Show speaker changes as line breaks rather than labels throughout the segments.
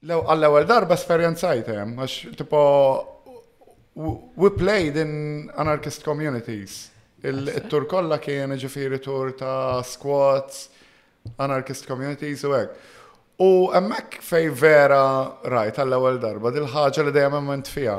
Għall-ewwel darba esperjenzajt hemm, għax tipo we played in anarchist communities. Il-tur kollha kien ġifieri tur ta' squats, anarchist communities u hekk. U hemmhekk fej vera rajt għall-ewwel darba dil-ħaġa li dejjem
emment
fiha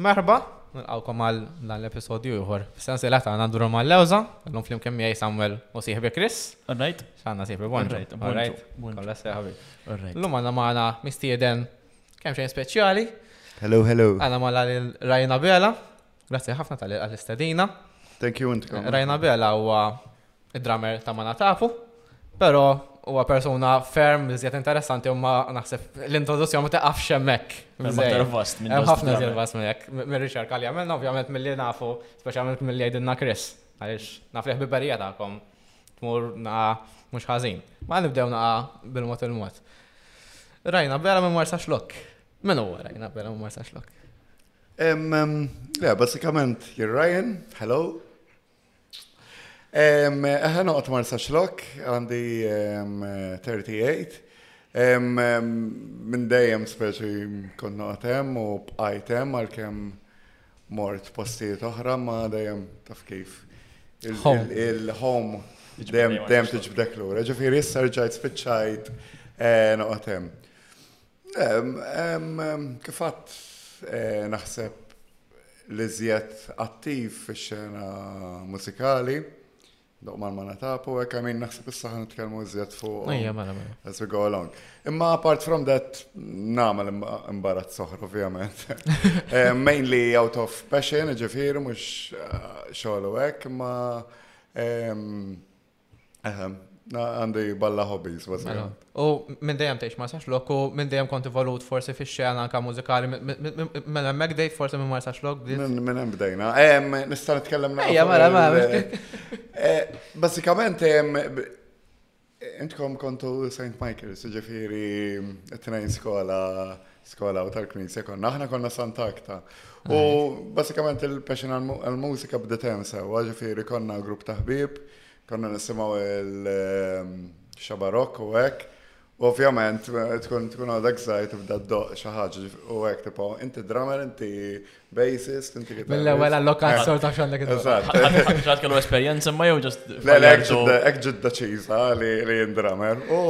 Merħba, nilqgħukom għal dan l-episodju ieħor fis-sensiela tagħna Duru mal-Lewża. Illum flimkien miegħi Samuel u sieħbi Chris.
All right.
X'għandna sieħbi Bonġu.
All right,
All right.
Bonġu, Bonġu.
Kollha seħbi.
All
right. Illum għandna magħna mistieden kemm xejn speċjali.
Hello, hello.
Għandna magħna lil Rajna Bela. Grazzi ħafna tal għall-istedina.
Thank you, intkom.
Rajna Bela huwa id-drummer ta' Mana Tapu, però huwa persuna ferm li żjed interessanti u ma naħseb l-introduzzjoni ma taqafx hemmhekk. Hemm ħafna żjed vast minn hekk. Mir-riċerka li għamilna ovvjament milli nafu, speċjalment milli għidilna Chris, għaliex naf li ħbiberija tagħkom tmur naqa' mhux ħażin. Ma nibdew naqa' bil-mod il-mod. Rajna bera minn Marsa Xlok. Min huwa rajna bera minn Marsa Xlok?
Le, basikament, Ryan, hello, Eħe noqgħod marsa xlok, għandi 38. Minn dejjem speċi kont noqgħod hemm u bqajt hemm għalkemm mort postijiet oħra ma dejjem taf kif. Il-home dejjem
dejjem
tiġbdek lura. Ġifieri issa rġajt spiċċajt eh, noqgħod hemm. Le, kif għadt naħseb l-iżjed attiv fix-xena mużikali, doq mal mana tapu, hekk għamin naħseb issa ħan nitkellmu iżjed fuq.
Ejja, mela, mela.
As we go along. Imma apart from that, nagħmel imbarat soħra, ovvjament. Eh, mainly out of passion, ġifieri mhux eh, xogħol u hekk, imma Għandi balla hobbies,
mela. U minn dejjem tgħix ma sax lok u minn dejjem kont volut forsi fix-xena anka mużikali. Mela hemmhekk dejt forsi minn mar sax lok.
Minn hemm bdejna. Nista' nitkellem naqra.
Ejja, mela, mela.
Bażikament intkom kontu St. Michael's, ġifieri tnejn skola skola u tal-knisja konna, aħna konna Sant'Akta. U basikament il-passion għal-mużika bdiet hemm sewwa, ġifieri konna grupp ta' ħbieb, konna nisimgħu il-xabarok ehm, u hekk. U ovvjament tkun tkun għadek żgħir tibda d-doq xi ħaġa u hekk tipo inti drummer, inti bassist, inti kitarrist.
Mill-ewwel allokat sort ta' xandek
id
Ħadd kellu esperjenza ma jew ġast.
Le le hekk ġidda ċiża li jien drummer. U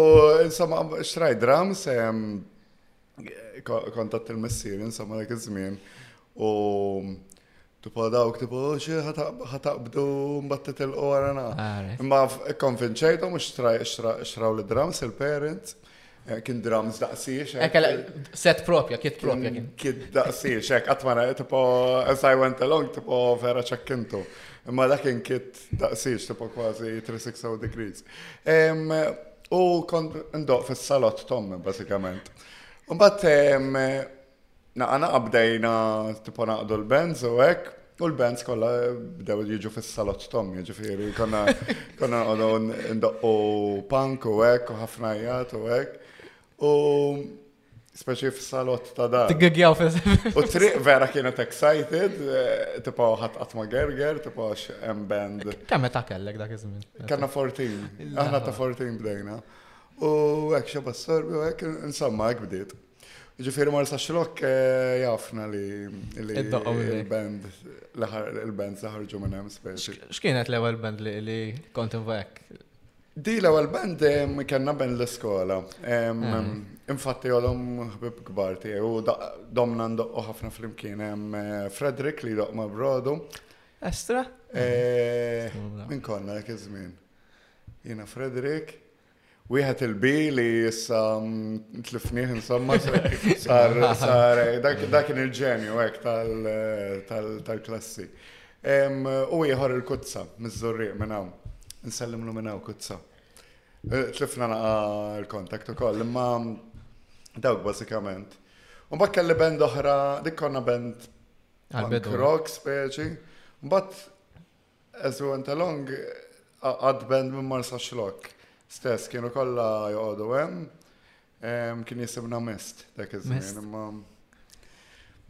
insomma xtraj drums ehm, Kont għadt il-messir, insomma dak iż-żmien, u tipo dawk tipo oh, xi ħataqbdu mbagħad titilqu
għarana.
Imma konvinċejthom u xtraw li drums il-parents. Eh, kien drums daqsiex.
Eh, Ekkela, set propja, kit propja kien.
Kit daqsiex, ek, għatmana, tipo, as I went along, tipo, vera ċakkintu. Imma dakin kit daqsiex, tipo, kważi 360 degrees. U kont ndoq fis-salott tommi, basikament. U bat, naqa naqa bdejna tipo naqdu l-bands u hekk, u l-bands kollha bdew jiġu fis-salott tommi, ġifieri konna konna ndoqqu punk u hekk u ħafna jgħat u hekk. U Speċi f'salott ta' dar.
Tiggigjaw fil
U triq vera kienet excited, eh, tipo ħadd qatt ma' gerger, tipo hemm band.
Kemm meta kellek dak iż-żmien?
Kanna 14, aħna ta' 14 bdejna. U hekk xeba s-sorbi u hekk insomma hekk bdiet. Ġifieri mar sa xlok eh, jafna li il-band il-band saħarġu minn hemm speċi.
X'kienet l-ewwel band li kont invajek?
Di l-ewwel band kellna band l-iskola. Infatti għolhom ħbib kbar tiegħi u domna ndoqqu ħafna flimkien hemm eh, Frederick li doq ma' brodu.
Estra?
Eh, min konna dak iż-żmien. Jiena Frederick. Wieħed il-bi li issa mm, tlifnieh insomma sar sar eh, dak kien il-ġenju hekk tal-klassi. U ieħor il-Kuzza, miż-Żurrieq minn hawn. Nsellimlu minn hawn Kuzza. Eh, tlifna naqa l-kontakt ukoll, imma dawk bażikament. U mbagħad kelli band oħra, dik konna band punk rock speċi. Mbagħad as we went along għad band minn Marsa Xlok. Stess kienu kollha joqogħdu hemm. Kien jisimna mest dak iż-żmien, imma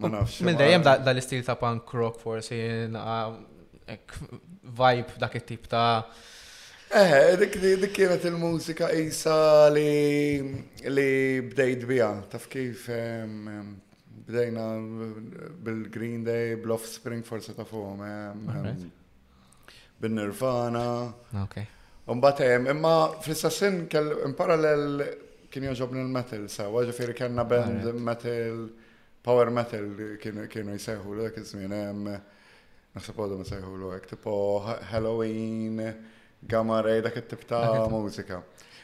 ma nafx.
Minn dejjem dal-istil ta' punk rock forsi vibe dak it-tip ta'
Eh, dik kienet il-mużika isa li bdejt bija, taf kif bdejna bil-Green Day, bl-Offspring forse ta'
fuqom.
bin-Nirvana.
Ok.
Mbagħad hemm, imma fl-istess sin kell in parallel kien jogħġobni l-metal sewa, ġifieri kellna band metal, power metal kienu jsejħu l dak iż-żmien hemm naħseb għadhom jsejħu l hekk tipo Halloween, Gamma Ray dak it-tip ta' mużika.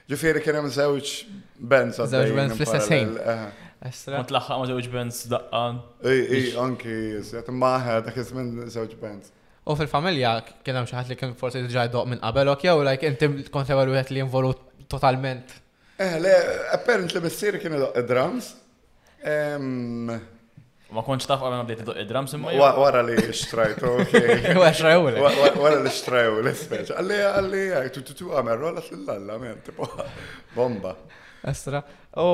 Ġifieri kien hemm żewġ bands
għaddej.
Żewġ
bands fl-istess ħin.
Kont laħħaq ma' żewġ bands daqqa.
Ej, anki, ma' dak iż-żmien żewġ bands.
U fil-familja kien hemm xi ħadd li kien forsi diġà jdoq minn qabelok jew like inti kont l-ewwel wieħed li involut totalment?
Eh, le, apparently missieri kien idoq id-drums.
Ma kontx taf qabel ma bdejt idoq id-drums imma.
Wara li xtrajtu. Wara xtrajtu. Wara li xtrajtu l-ispeċ. Għalli għalli għaj, tu tu tu għamel rolla fil-lalla, men, tipo, bomba.
Estra. U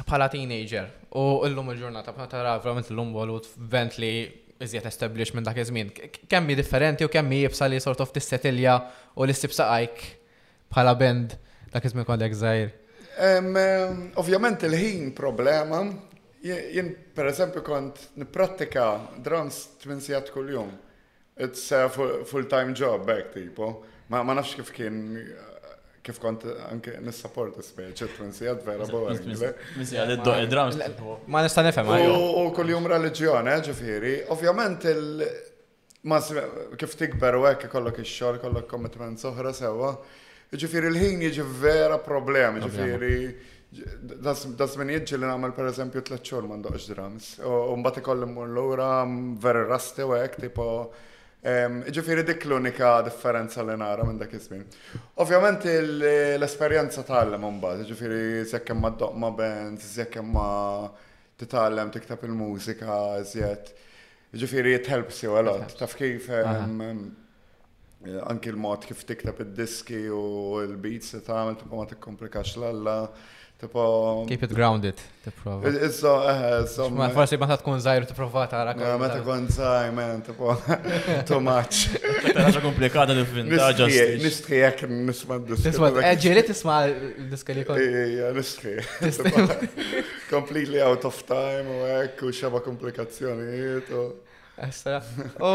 bħala teenager, u l-lum il-ġurnata, bħala tara verament l-lum volut vent li iżjed established minn dak iż-żmien. Kemm hi differenti u kemm hi jibsa li sort of tissetilja u li ssib saqajk bħala band dak iż-żmien kondek żgħir.
Ovvjament il-ħin problema. Jien pereżempju kont nipprattika drums tmien sigħat kuljum. It's a full-time job back tipo. Ma nafx kif kien Kif kont anke nissapport speċi t-twinsijat vera boring.
Twinsijat id-doq id-drums.
Ma nista nifhem għajju.
U kull jum reliġjon, eh, ġifiri. Ovvjament il- kif tikber u hekk ikollok ix-xogħol, kollok commitment soħra sewa. Ġifiri l-ħin jiġi vera problemi, ġifiri. Da żmien jiġi li nagħmel pereżempju tliet xhur ma ndoqx drums. U mbagħad ikoll immur lura vera rasti u hekk tipo Ġifiri dik l-unika differenza li nara minn dak iż-żmien. Ovvjament l-esperjenza tgħallem imbagħad, ġifiri żekk hemm maddoq ma' bands, żekk hemm ma' titgħallem tikteb il-mużika, żjed. Ġifiri it helps you a lot. Taf kif anki l-mod kif tikteb id-diski u l-beats li tagħmel tibqa' ma tikkomplikax l-alla, Tipo.
Keep it grounded, tipprova.
Issa, issa.
Ma forsi meta tkun zaħir tipprova tara.
Ma meta tkun zaħir, man, tipo. Too much.
Taħġa komplikata li finta
ġasti. Nistħi jek nisma d-diska.
Nisma, ġiri tisma d-diska li kont.
Ija, nistħi. Completely out of time u ek u xeba komplikazzjonijiet u.
Issa. U,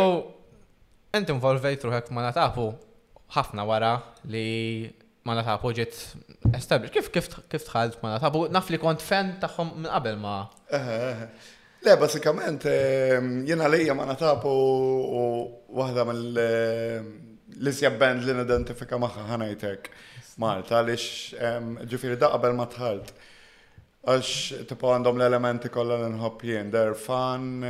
ent involvejt ruħek ma natafu ħafna wara li ma natap u ġiet establish. Kif kif kif tħalt ma natap u naf li kont fan tagħhom minn qabel ma.
Le, basikament, ehm, jena lejja ma natap u waħda mill ehm, l-isja band li nidentifika maħħa ħanajtek Malta, għalix ehm, ġifiri da qabel ma tħalt. Għax tipo għandhom l-elementi kollha li nħobb jien, they're fun,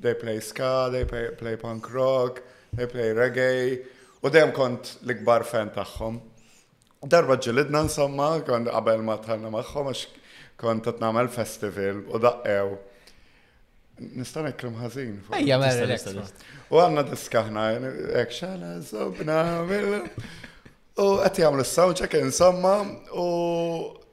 they play ska, they play punk rock, They play reggae u dejjem kont l-ikbar fan tagħhom. Darba ġilidna insomma, kont qabel ma tħanna magħhom għax kont qed nagħmel festival u daqqew. Nista' nekklem ħażin.
Ejja,
mela.
U għandna diskaħna, hekk xala żobna, U qed jagħmlu s-soundcheck insomma u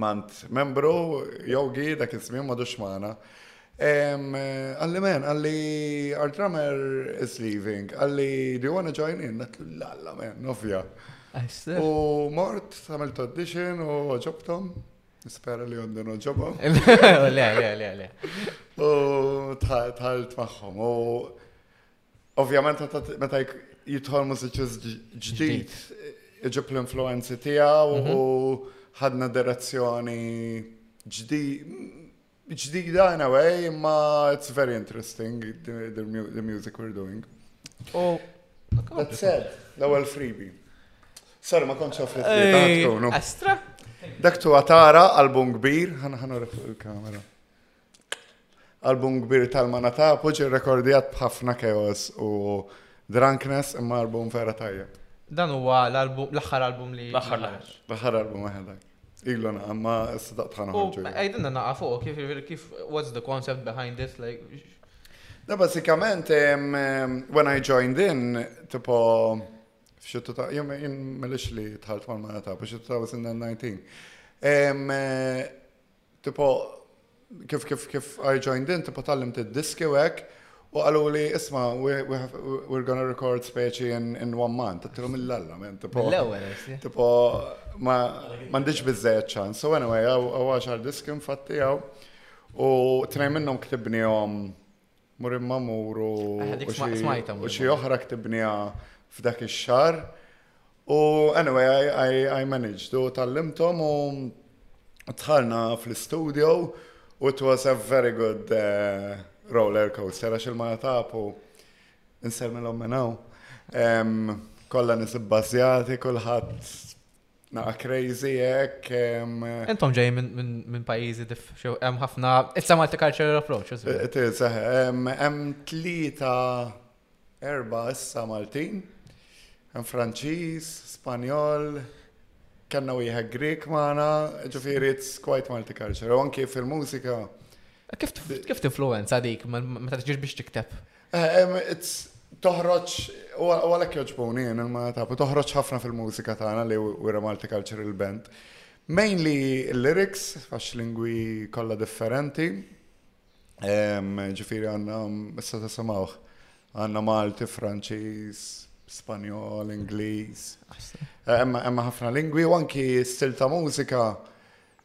Mant membru, jogi, dak iż-żmien madux magħna. Għalli men, għalli our drummer is leaving, għalli do you wanna join in? Natlu l-alla men, nofja. U mort, għamilt audition u ġobtom. Nispera li għandu noġobom.
Le, le, le, le.
U tħalt maħħom. U Ovvjament meta jidħol mużiċist ġdid iġib l-influenzi tiegħu mhm. u ħadna direzzjoni ġdida in a way, ma it's very interesting the, the, the music we're doing.
Oh,
that said, l-ewwel freebie. Sar ma kontx għaf li
Astra?
Dak tu għatara album kbir, ħanħanu il-kamera. Album kbir tal-Mana Tapu ġie rekordjat b'ħafna chaos u drunkness imma album vera tajjeb.
Dan huwa l-aħħar album li.
L-aħħar l-aħħar.
L-aħħar album eħe dak. Ilu naqa' ma issa
daqtħa
noħorġu.
Għidilna naqa' fuq kif kif what's the concept behind it like.
Da basikament when I joined in tipo f'xittu ta' jom jien melix li tħalt mal-mara ta' biex xittu ta' was in 19. Tipo kif kif kif I joined in tipo tgħallimt id-diski u hekk u qaluli isma' we're gonna record speċi in, in one month. Tilhom mill-alla men tipo.
L-ewwel
tipo ma m'għandix biżejjed ċans. So anyway, għaw għaxar diski infatti għaw. U tnejn minnhom ktibnihom Mur imma mur u xi oħra ktibniha f'dak ix-xahar. U anyway, I managed u tallimtom u tħalna fl-studio u it was a very good eh, roller coaster għax il-mara tapu nsermilhom minn hawn. Kollha nisib bażjati, kulħadd Naqa crazy hekk.
Intom ġej minn pajjiżi hemm ħafna it's a multicultural approach.
It is eh, hemm tlieta erba' issa Maltin, hemm Franċiż, Spanjol, kellna wieħed Grik magħna, ġifieri it's quite multicultural. Anki fil-mużika
Kif tinfluwenza dik meta tiġix biex tikteb?
Eh, toħroġ, u għalek joġbuni, ma tafu, toħroġ ħafna fil-mużika tagħna li Wira Malti Cultural Band. Mainly lyrics, għax lingwi kollha differenti. Ġifiri għanna, issa tisimawh, għanna Malti, Franċiż, Spanjol, Ingliż. Emma ħafna lingwi u anki stil ta' mużika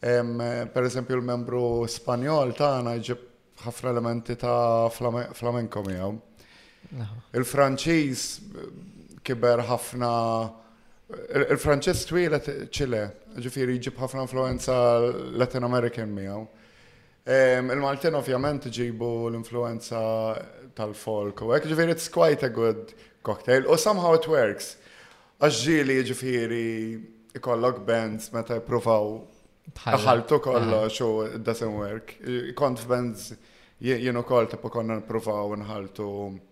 Per eżempju l-membru Spanjol tagħna jġib ħafna elementi ta' flamenko miegħu. Il-Franċiż kiber ħafna il-Franċiż twilet ċile, ġifieri jġib ħafna influenza Latin American miegħu. Il-Maltin ovvjament iġibu l-influenza tal-folk u hekk, ġifieri it's quite a good cocktail u somehow it works. Għax ġieli ġifieri ikollok bands meta jippruvaw ħaltu kollox u it doesn't work. Kont f'bands jien ukoll tipo konna nippruvaw nħaltu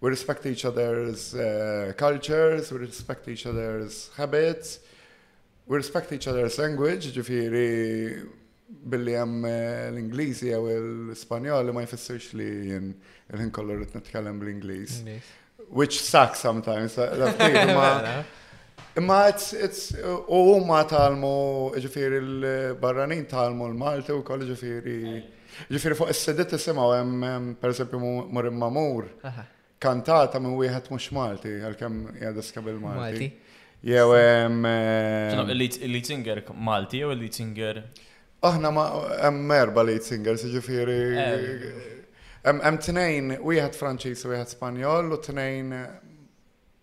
We respect each other's uh, cultures, we respect each other's habits, we respect each other's language, ġifiri billi hemm eh, l-Ingliżi jew l-Spanjol ma jfissirx li jien il-ħin kollu rrid nitkellem bl-Ingliż. Which sucks sometimes. Imma u huma talmu ġifieri l-barranin talmu l-Malti wkoll ġifieri. Ġifieri fuq is-CD tisimgħu hemm pereżempju Mur imma mur kantata minn wieħed mhux Malti għalkemm hija diska bil-Malti. Jew hemm. Eh,
il-lead singer Malti jew il-lead singer?
Aħna ma hemm erba' lead singers, jiġifieri. Eh. Hemm tnejn, wieħed Franċiż u wieħed Spanjol u tnejn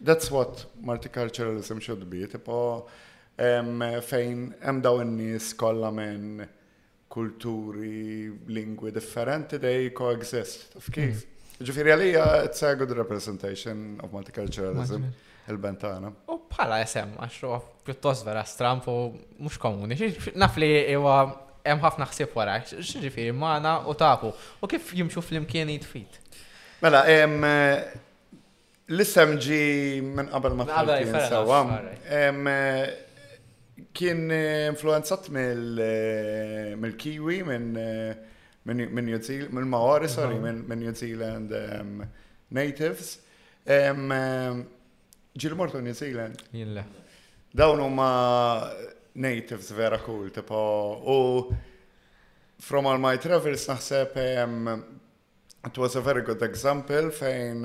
That's what multiculturalism should be, tipo fejn hemm daw in-nies kollha minn kulturi, lingwi differenti they coexist. Taf kif? Hmm. Ġifieri għalija it's a good representation of multiculturalism il-bentana.
U bħala jisem, għax huwa pjuttost vera stramp u mhux komuni. Naf li huwa hemm ħafna ħsieb wara, ġifieri magħna u tafu. U kif jimxu flimkien jitfit?
Mela, L-isem ġi minn qabel ma tħalqin sewwa. Kien influenzat mill-Kiwi, minn Maori, sorry, minn New Zealand natives. Ġil mortu New Zealand?
Jien le.
Dawn huma natives vera cool, tipo, u from all my travels naħseb It was a very good example fejn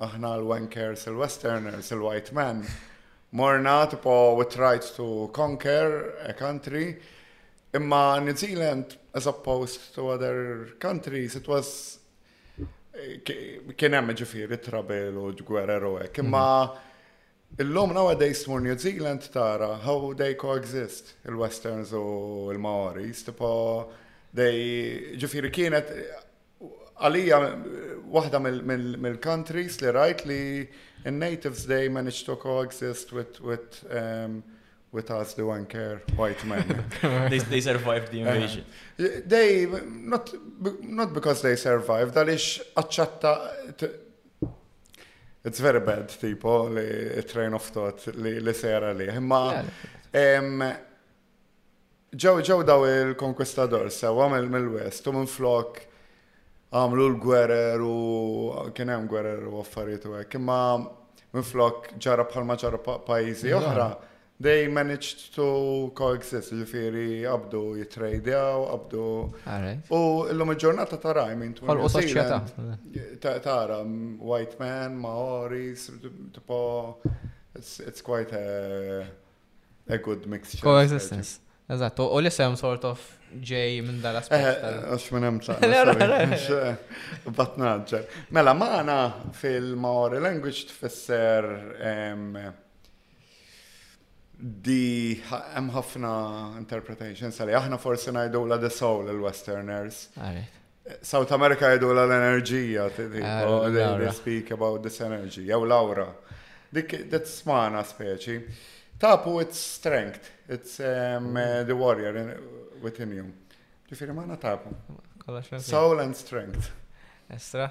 aħna l-wankers, il-westerners, il-white man, morna tipo we tried to conquer a country, imma New Zealand, as opposed to other countries, it was kien hemm ġifieri trabil u ġgwerer u hekk, imma Illum nowadays tmur New Zealand tara how they co-exist il-westerns u l-Maoris tipo they ġifieri kienet għalija waħda mill-countries li rajt li n-natives they managed to co-exist with with um, with us the one care white men.
they, they survived the invasion.
Uh, they, not, not because they survived, għalix għacċatta It's very bad, tipo, li train of thought li, li sejra li. Imma ġew ġew daw il-konkistador sew għamil mill-west u minn flok għamlu l-gwerer u kien hemm gwerer u affarijiet u hekk. Imma minn flok ġara bħalma ġara pajjiżi oħra They managed to coexist, ġifiri qabdu jitrejdjaw,
qabdu.
U l-lum il-ġurnata tara, I mean,
Ħolqu soċjetà.
Tara, white man, Maoris, tipo, it's quite a, a good mixture.
Coexistence. Eżatt, u l-isem sort of ġej minn
dal
aspet eh, eh,
Għax minn hemm
ta'
batnaġġa. Mela, maħna fil-Maori language tfisser Di hemm ħafna interpretation sali aħna forsi ngħidu la de soul il-westerners. South America jgħidu la
l-enerġija,
they speak about this energy, jew l-awra. Dik dit smana speċi. Tapu it's strength, it's um, mm. the warrior in, within you. Ġifiri maħna tapu. Soul and strength.
Estra.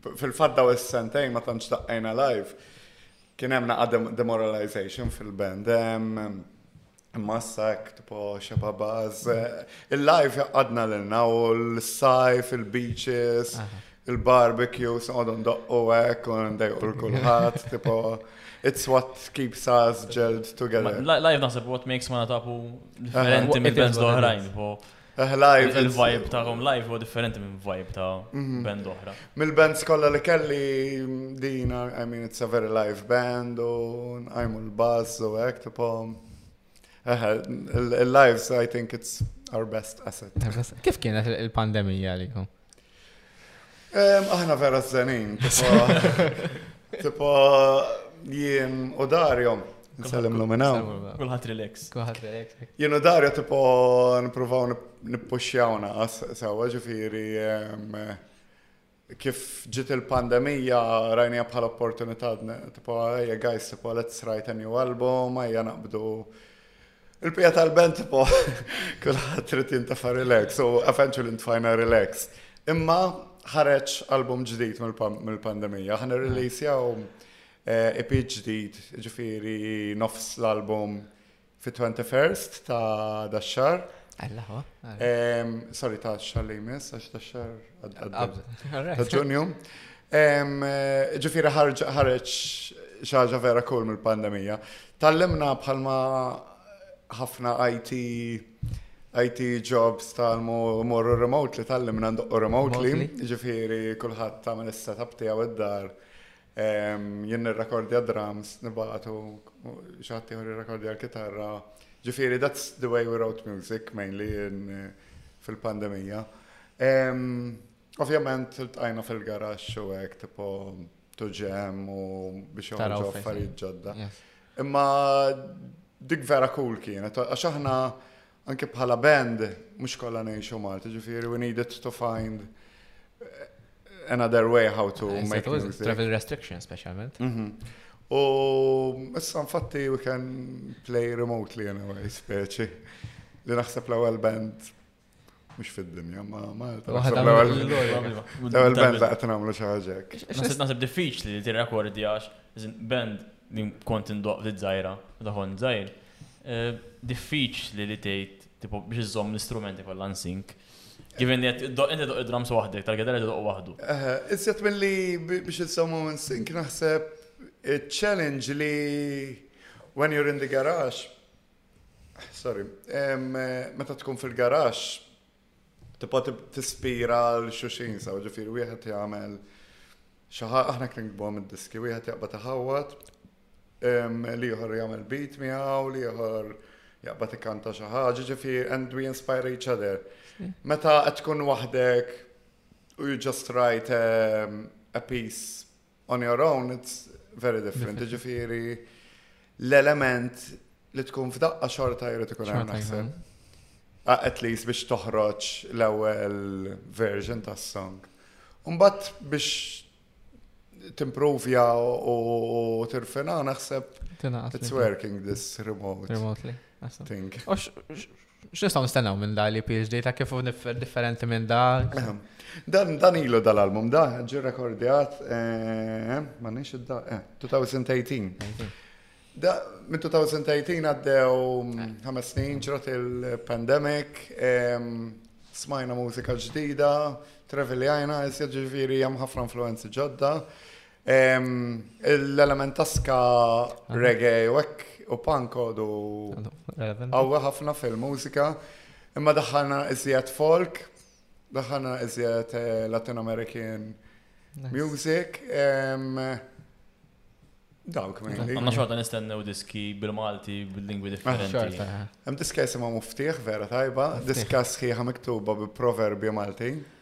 Fil-fatt daw is-sentejn ma tantx daqqajna live. Kien hemm naqa' demoralization fil-band. Massak, tipo, xeba baz. Il-live għadna l-na u l-sajf, il-beaches, il-barbecue, s-għodon doqqu għek, u ndejqu l-kulħat, tipo, it's what keeps us gelled together.
Live naħseb what makes ma natapu differenti
minn bands
l-oħrajn. Il-vibe ta' Home Life huwa differenti minn vibe ta'
mhm.
band oħra.
Mill-bands kollha li kelli din, I mean, it's a very live band u nqajmu l-bass u hekk tipo. Il-lives, I think it's our best asset.
Kif kienet il-pandemija għalikom?
Aħna vera z-zanin, tipo jien u Dario, nsellem l-luminaw.
Kulħat relax.
Kulħat relax.
Jien u Dario tipo nipruvaw nippuxjawna, sewa ġifiri kif ġit il-pandemija rajnija bħal opportunità, tipo, hey guys, tipo, let's write a new album, ejja naqbdu Il-pija tal-band tipo kulħadd trid jintafa' relax u eventually ntfajna relax. Imma ħareġ album ġdid mill-pandemija, ħan release jaw EP eh, e ġdid, ġifiri nofs l-album fi 21st ta'
daxxar.
Allaho. Sorry ta' xar li jmiss, għax
daxxar
Ġunju. Ġifiri ħarġ xaġa vera kull mill-pandemija. Tallimna bħalma ħafna IT IT jobs tal morru remotely, tal-lim nandu remotely, ġifiri kullħat ta' minn is-setup tijaw id-dar. Jien nirrakordja drums, nibatu, xaħti ħor nirrakordja l-kitarra. Ġifiri, that's the way we wrote music, mainly fil-pandemija. Ovvjament, l-tajna fil-garax u għek, tipo, tuġem u biex
għu
affarijiet ġodda. Imma dik vera cool kienet, għax aħna anke bħala band mhux kollha ngħixu Malta, ġifieri we needed to find another way how to
eh,
make music.
Travel restriction specialment.
Mhm. U issa infatti we can play remotely in a way, speċi. Li naħseb l-ewwel band mux fid-dinja, ma Malta. L-ewwel band li qed nagħmlu xi ħaġa hekk.
Naħseb diffiċli li tirrekordja band li kont indoq li żgħira, daħon żgħir. diffiċli li tgħid tipo biex iżżomm l-istrumenti kollha nsink. Given li qed iddoq inti doq id-drums waħdek, tal-gidara qed idoq
waħdu. Iżjed milli biex iżżommhom nsink naħseb challenge li when you're in the garage, sorry, meta tkun fil-garax, Tipo tispira l xuxin sa, ġifiri wieħed jagħmel xaħa aħna kien għom id-diski, wieħed jaqbad iħawwat, liħor jagħmel beat miegħu, liħor jaqbad ikanta xi ħaġa, ġifiri and we inspire each other. Meta qed tkun waħdek u you just write a piece On your own, it's very different. Ġifiri, l-element li tkun f'daqqa xorta jrid ikun hemm naħseb. At least biex toħroġ l-ewwel version tas-song. Umbat biex timprovja u tirfina naħseb it's working this remote.
Remotely. Think. X'nistgħu nistennew minn da li PhD ta' kif differenti minn da?
Dan dan ilu dal-album da ġi rekordjat eh, ma nix id-da 2018. Eh, da minn 2018 għaddew mm, ħames snin ġrat il-pandemic, smajna mużika ġdida, traveljajna, jisja ġifiri jem ħafna influenzi ġodda. L-element ta' ska reggae u hekk u punk għodu għawwa ħafna fil-mużika. Imma daħħalna iżjed folk, daħħalna iżjed eh, Latin American music. Dawk minn.
Għanna xorta nistennew diski bil-Malti, bil-lingwi ah,
differenti.
Hemm diska jisimha muftiħ vera tajba, diska sħiħa miktuba bi proverbi Malti.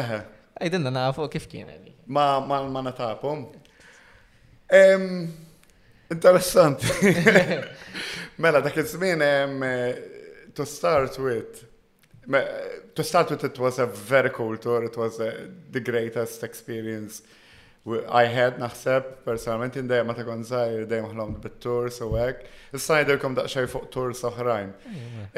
Eħe.
Għajdinna nafu kif kien għalli.
Ma ma natapom. Interessanti. Mela, dak iż-żmien eh, to start with to start with it was a very cool tour, it was a, eh, the greatest experience I had naħseb, personalment jien dejjem meta kont żgħir dejjem ħlomt bit-tours u hekk. Issa ngħidilkom daqsxejn fuq tours oħrajn.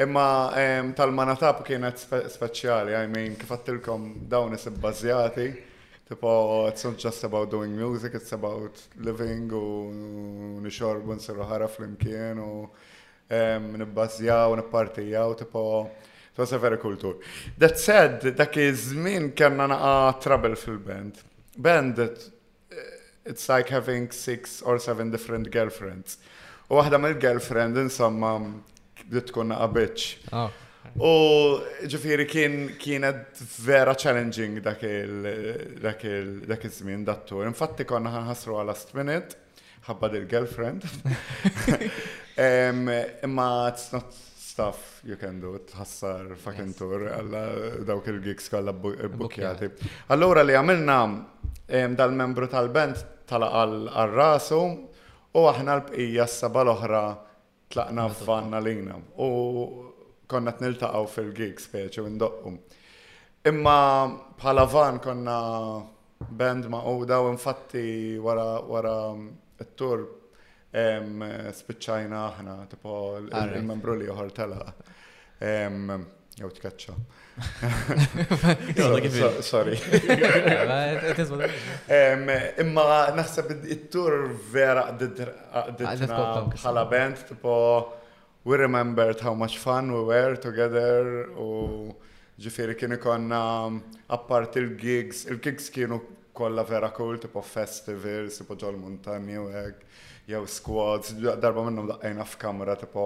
Imma em, tal-Manatap kienet spe- speċjali, I mean, kif għattilkom dawn isib bażjati. Tipo, it's not just about doing music, it's about living u nixorbu nsiru ħara flimkien u nibbażjaw, nippartijaw, tipo, it was a very cool tour. That said, dak iż-żmien kellna naqa' trouble fil-band. Band, it's like having six or seven different girlfriends. U waħda mill-girlfriend, insomma, li tkun naqa' bitch.
Ah.
U ġifiri kien kienet vera challenging dak il-żmien, dat tour. Infatti konna ħanħasru għal last minute. Ħabba il girlfriend Imma it's not stuff you can do, tħassar fucking tour, għalla dawk il-gigs kolla bukjati. Allora li għamilna dal-membru tal-band tal-għal rasu u aħna l-bqija s-saba l-oħra Tlaqna f'vanna lina u konna qed niltaqgħu fil-gig speċi u ndoqqu. Imma bħala van konna band ma' Oda u infatti wara t-tur spiċċajna aħna, tipo il-membru li joħor tela. Jew tkaċċa. Sorry. Imma naħseb it-tur vera bħala band, tipo, we remembered how much fun we were together u ġifiri kien ikonna appart il-gigs, il-gigs kienu kolla vera cool, tipo festivals, tipo ġol montani u hekk, jew squads, darba minnhom daqqajna f'kamra tipo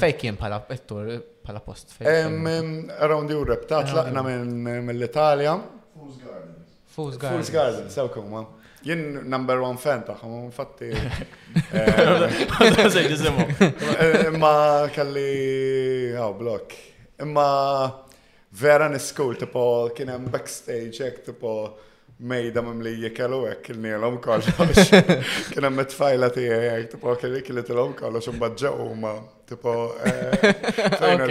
Fej kien pala pittur, pala post?
Around Europe, ta' tlaqna mill-Italja.
Fool's Gardens.
Fool's
Gardens.
Fool's Gardens, sew kumma. Jien number one fan taħħom, infatti.
Ma
kelli għaw blok. Imma Vera niskul, tipo, kien hemm backstage hekk tipo mejda mimli jikelu hekk il-nielhom kollox. Kien hemm it-tfajla tiegħi hekk tipo kien ikilithilhom kollox imbagħad ġew huma tipo eh, fejn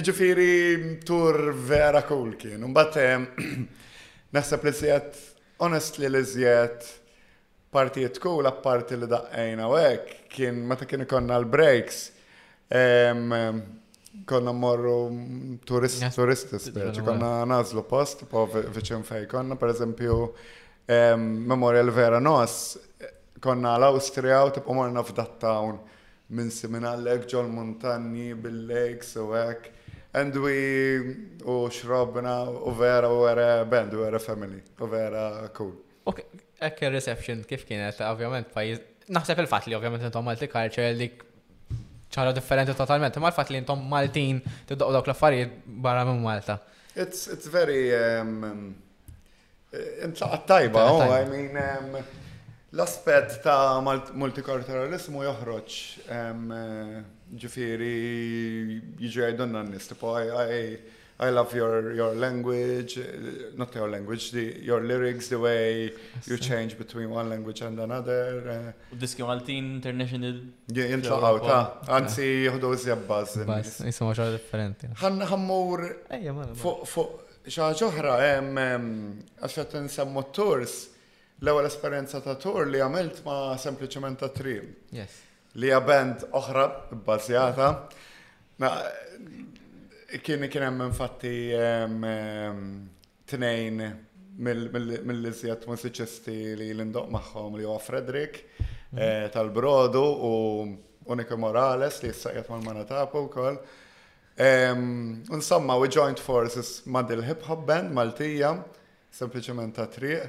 Iġifieri tur vera cool kien. Imbagħad naħseb li żjed honestly li żjed Partijiet cool apparti li daqqejna u hekk kien meta kien ikonna l-breaks konna morru turist turisti speċi, konna nazlu post, po viċin fej, konna per eżempju Memorial Vera Nos, konna l-Austria u tipo morna f'dat town minn Siminallek ġol montanji bil-lakes u hekk. And we u xrobna u vera u vera band u vera family u vera cool.
U hekk ir-reception kif kienet, ovvjament pajjiż. Naħseb il-fatt li ovvjament intom Malti culture dik ċara differenti totalment, ma l-fatt li intom Maltin tiddoqgħu dawk l-affarijiet barra minn Malta.
It's, it's very um, um intlaqat tajba, oh, I mean um, l-aspett ta' multikulturalismu joħroġ um, ġifiri jiġu għajdunna n-nis, tipo I, I, I love your, your language, not your language, the, your lyrics, the way you change between one language and another. Uh,
Diski Maltin International.
Jintlaqaw ta' anzi jihdu zjabbaz.
Bas, jisuma xaħġa differenti.
Għan ħammur fuq xaħġa oħra, għaxħat nsemmu tours, l-ewel esperienza ta' tour li għamilt ma' sempliciment ta' trim.
Yes.
Li hija band oħra bbażjata. Kien kien hemm infatti tnejn mill-iżjed mużiċisti li l-indoq magħhom li huwa Frederick eh, tal-Brodu u Unico Morales li issa qiegħed mal-Manatapo wkoll. Insomma, we joined forces ma' dil hip hop band Maltija, sempliċement ta' triq.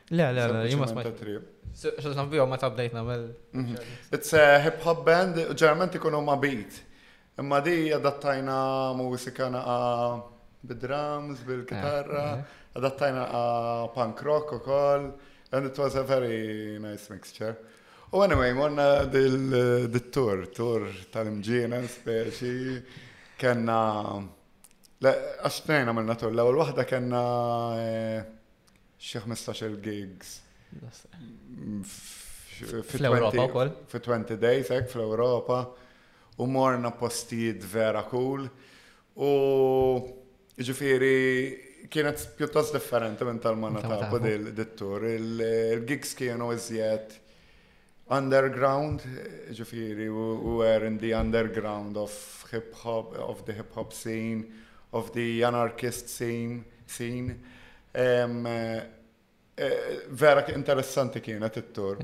Le, le, le, jimma smajt. Xaż nafbiju ma tabdejt namel. Mhm.
It's a hip hop band, ġerment ikun huma beat. Imma di adattajna mużikana bid-drums, bil-kitarra, eh, eh. adattajna punk rock u koll, and it was a very nice mixture. U anyway, morna dil-tur, tur tal-imġina speċi, kena, għax t-nejn għamilna tur, l-ewel wahda kena eh, xi 15-il gigs
fl-Ewropa wkoll.
Fi 20 days hekk fl-Ewropa u morna postijiet vera cool u ġifieri kienet pjuttost differenti minn tal-manata
u
dil-dittur. Il-gigs kienu iżjed Underground, ġifieri we were in the underground of hip hop, of the hip hop scene, of the anarchist scene, scene. Um, vera interessanti kienet it-tour.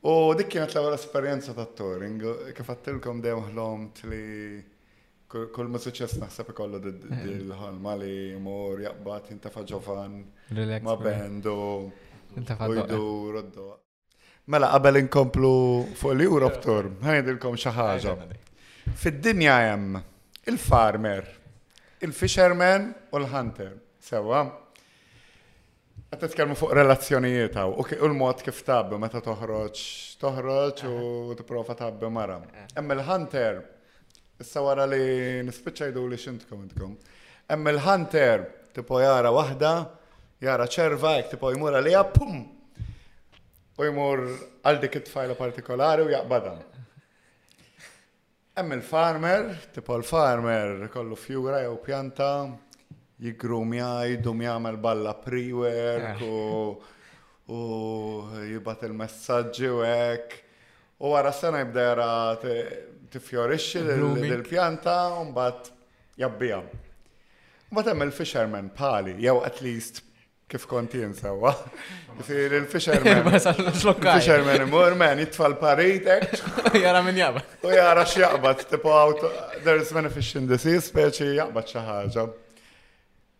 U dik kienet l-ewwel esperjenza ta' touring, kif għattilkom dejjem ħlomt li kull mużiċist naħseb ikollu dil-ħolma li mor jaqbad jintafa' ġovan ma' bendu u jdur u Mela, qabel inkomplu fuq l-Europe Tour, ħajdilkom xi ħaġa. Fid-dinja hemm il-farmer, il-fisherman u l-hunter. Sewa. Qed titkellmu fuq relazzjonijiet hawn u l-mod kif tabbi meta toħroġ, toħroġ u tipprova tabbi mara. Hemm il-hunter Issa wara li nispiċċa jgħiduli x'intkom intkom. Hemm il-hunter tipo jara waħda, jara ċerva hekk tipo jmur għalija pum! U jmur għal dik it-tfajla partikolari u jaqbadha. Hemm il-farmer, tipo l-farmer kollu fjura jew pjanta, jigru mjajdu mjamel balla pre-work u jibat il-messagġi u hekk U wara s-sena jibda jara tifjorixxi l-pjanta u mbagħad jabbija. Mbagħad hemm il-fisherman bħali, jew at least kif kont jien sewwa. Jisir il-fisherman. Il-fisherman imur men jitfa l-paritek.
Jara minn jaqba.
U jara x'jaqbad, tipo out, there is many fish in the sea, speċi jaqbad xi ħaġa.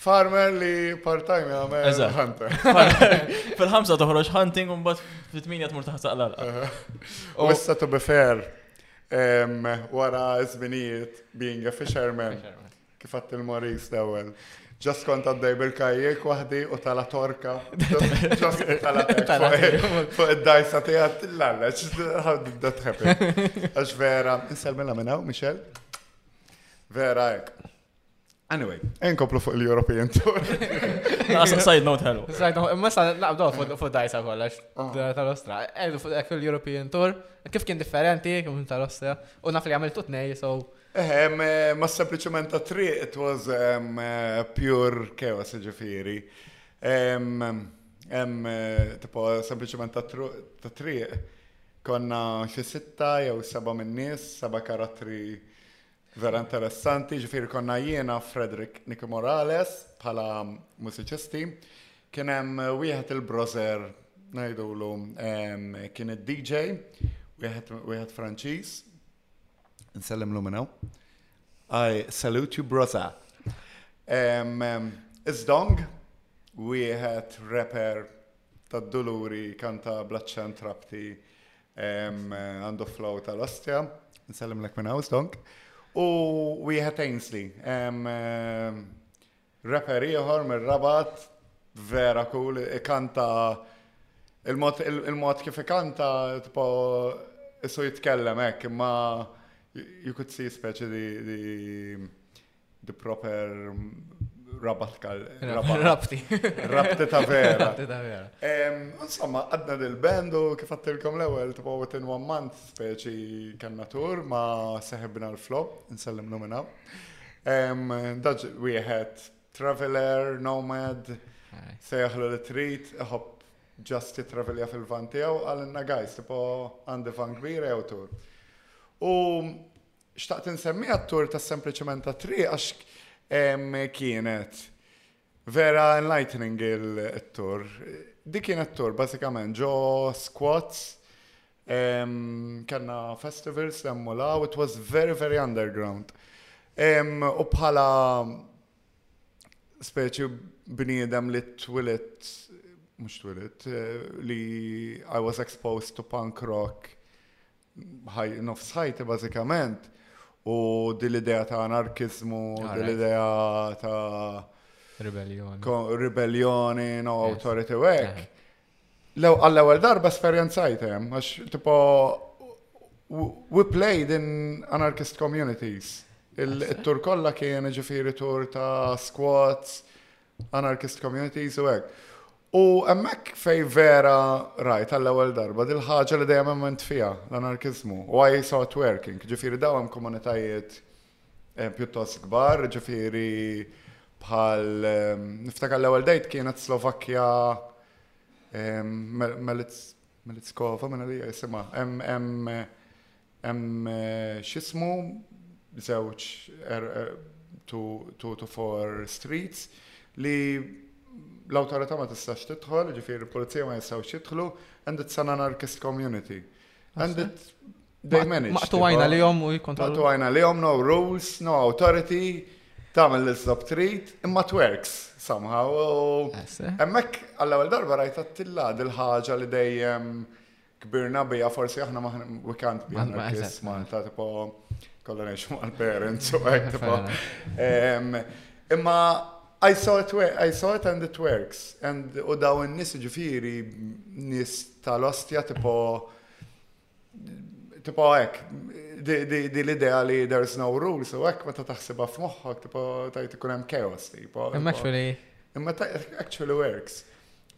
Farmer li part-time jagħmel hunter.
Fil-ħamsa toħroġ hunting u mbagħad fit-tminja tmur taħsaq l-alqa.
U issa to be fair, wara żminijiet being a fisherman, kif għadt il-Moris l-ewwel. Ġas kont għaddej bil-kajjek wahdi u tala torka. Ġas tala fuq id-dajsa tijat l-għalleċ, għaddi d-dħepi. Għax vera, nsel minna minna, Michel? Vera, ek. Anyway. Enkomplu fuq l-European Tour.
Side note hello.
Side note, imma sa naqbdu fuq dajsa kollox ah. tal-Ostra. Edu fuq dak l-European Tour, kif kien differenti, kif kien tal-Ostra, u naf li għamiltu t-nej, so.
Ehem, eh, ma sempliciment ta' tri, it was ehm, eh, pure chaos ġifiri. Ehm, ehm, eh, tipo, sempliciment ta' tri, konna xie sitta jew seba minn nis, seba karattri Vera interessanti, ġifir konna jiena Frederick Nicky Morales bħala mużiċisti. Kien hemm wieħed il-brozer ngħidulu kien id-DJ, wieħed Franċiż. Nsellem luminaw. I salute you broza. Izdong, wieħed rapper tad-Duluri kanta bl-aċċent rabti Għandu flow tal-Austria, nsellimlek minn Hausdonk. U wieħed Ainsley, rapper ieħor mir-Rabat, vera cool, ikanta il-mod kif ikanta tipo isu jitkellem hekk, imma you could see speċi di The proper rabatka.
Rabti.
Rabti ta' vera.
Rabti ta' vera.
Insomma, għadna dil-band u kif għattilkom l-ewel, tipo within one month, speċi kanna tur ma seħibna l-flop, nsellim numina. Daġ wieħed traveler, nomad, sejħlu li trit, iħob ġast jitravelja fil-van tiegħu għalinna guys, tipo għandi van kbira jew tur. U Xtaqt insemmiha t-tour ta' sempliċement tat-triq għax kienet vera enlightening it-tour. Dik kienet tour bażikament ġo squats, kellna festivals li hemm u l hawn, it was very very underground. U bħala speċi bniedem li twilit, mhux twilit, li I was exposed to punk rock nofs ħajti bażikament u din l-idea ta' anarkiżmu,
din
l-idea ta' Ribellioni. Ribellioni, no authority
u
hekk. Għall-ewwel darba esperjenzajt hemm għax tipo we played in anarchist communities. Il-tur kollha kien ġifieri tur ta' squats, Anarchist Communities u hekk. U hemmhekk fejn vera rajt għall-ewwel darba dil-ħaġa li dejjem emment fiha l-anarkiżmu. U I saw it working, ġifieri daw hemm komunitajiet eh, pjuttost kbar, ġifieri bħal eh, niftakar l-ewwel dejt kienet Slovakkja eh, Melitskova, minn li jisimha, hemm Hemm x'ismu żewġ two to four streets li l-awtorità ma tistax tidħol, ġifieri l-pulizija ma jistgħux jidħlu, and it's an anarchist community. And it they manage.
Maqtu għajna li jom u jikontrollu.
Maqtu għajna li jom, no rules, no authority, tagħmel li stop trid, imma twerks somehow. Hemmhekk għall-ewwel darba rajt għattilla dil-ħaġa li dejjem kbirna bija, forsi aħna we can't be anarchists Malta, tipo, kolla neċu mal-parents u għek, tipo. Imma I saw it, I saw it and it works. And u daw n-nis ġifiri, nis tal-ostja, tipo, tipo għek, di l-idea li there's no rules, u għek ma ta' taħsiba f'moħħok, tipo, ta' jtikun hemm chaos, tipo.
Imma actually.
Imma actually works.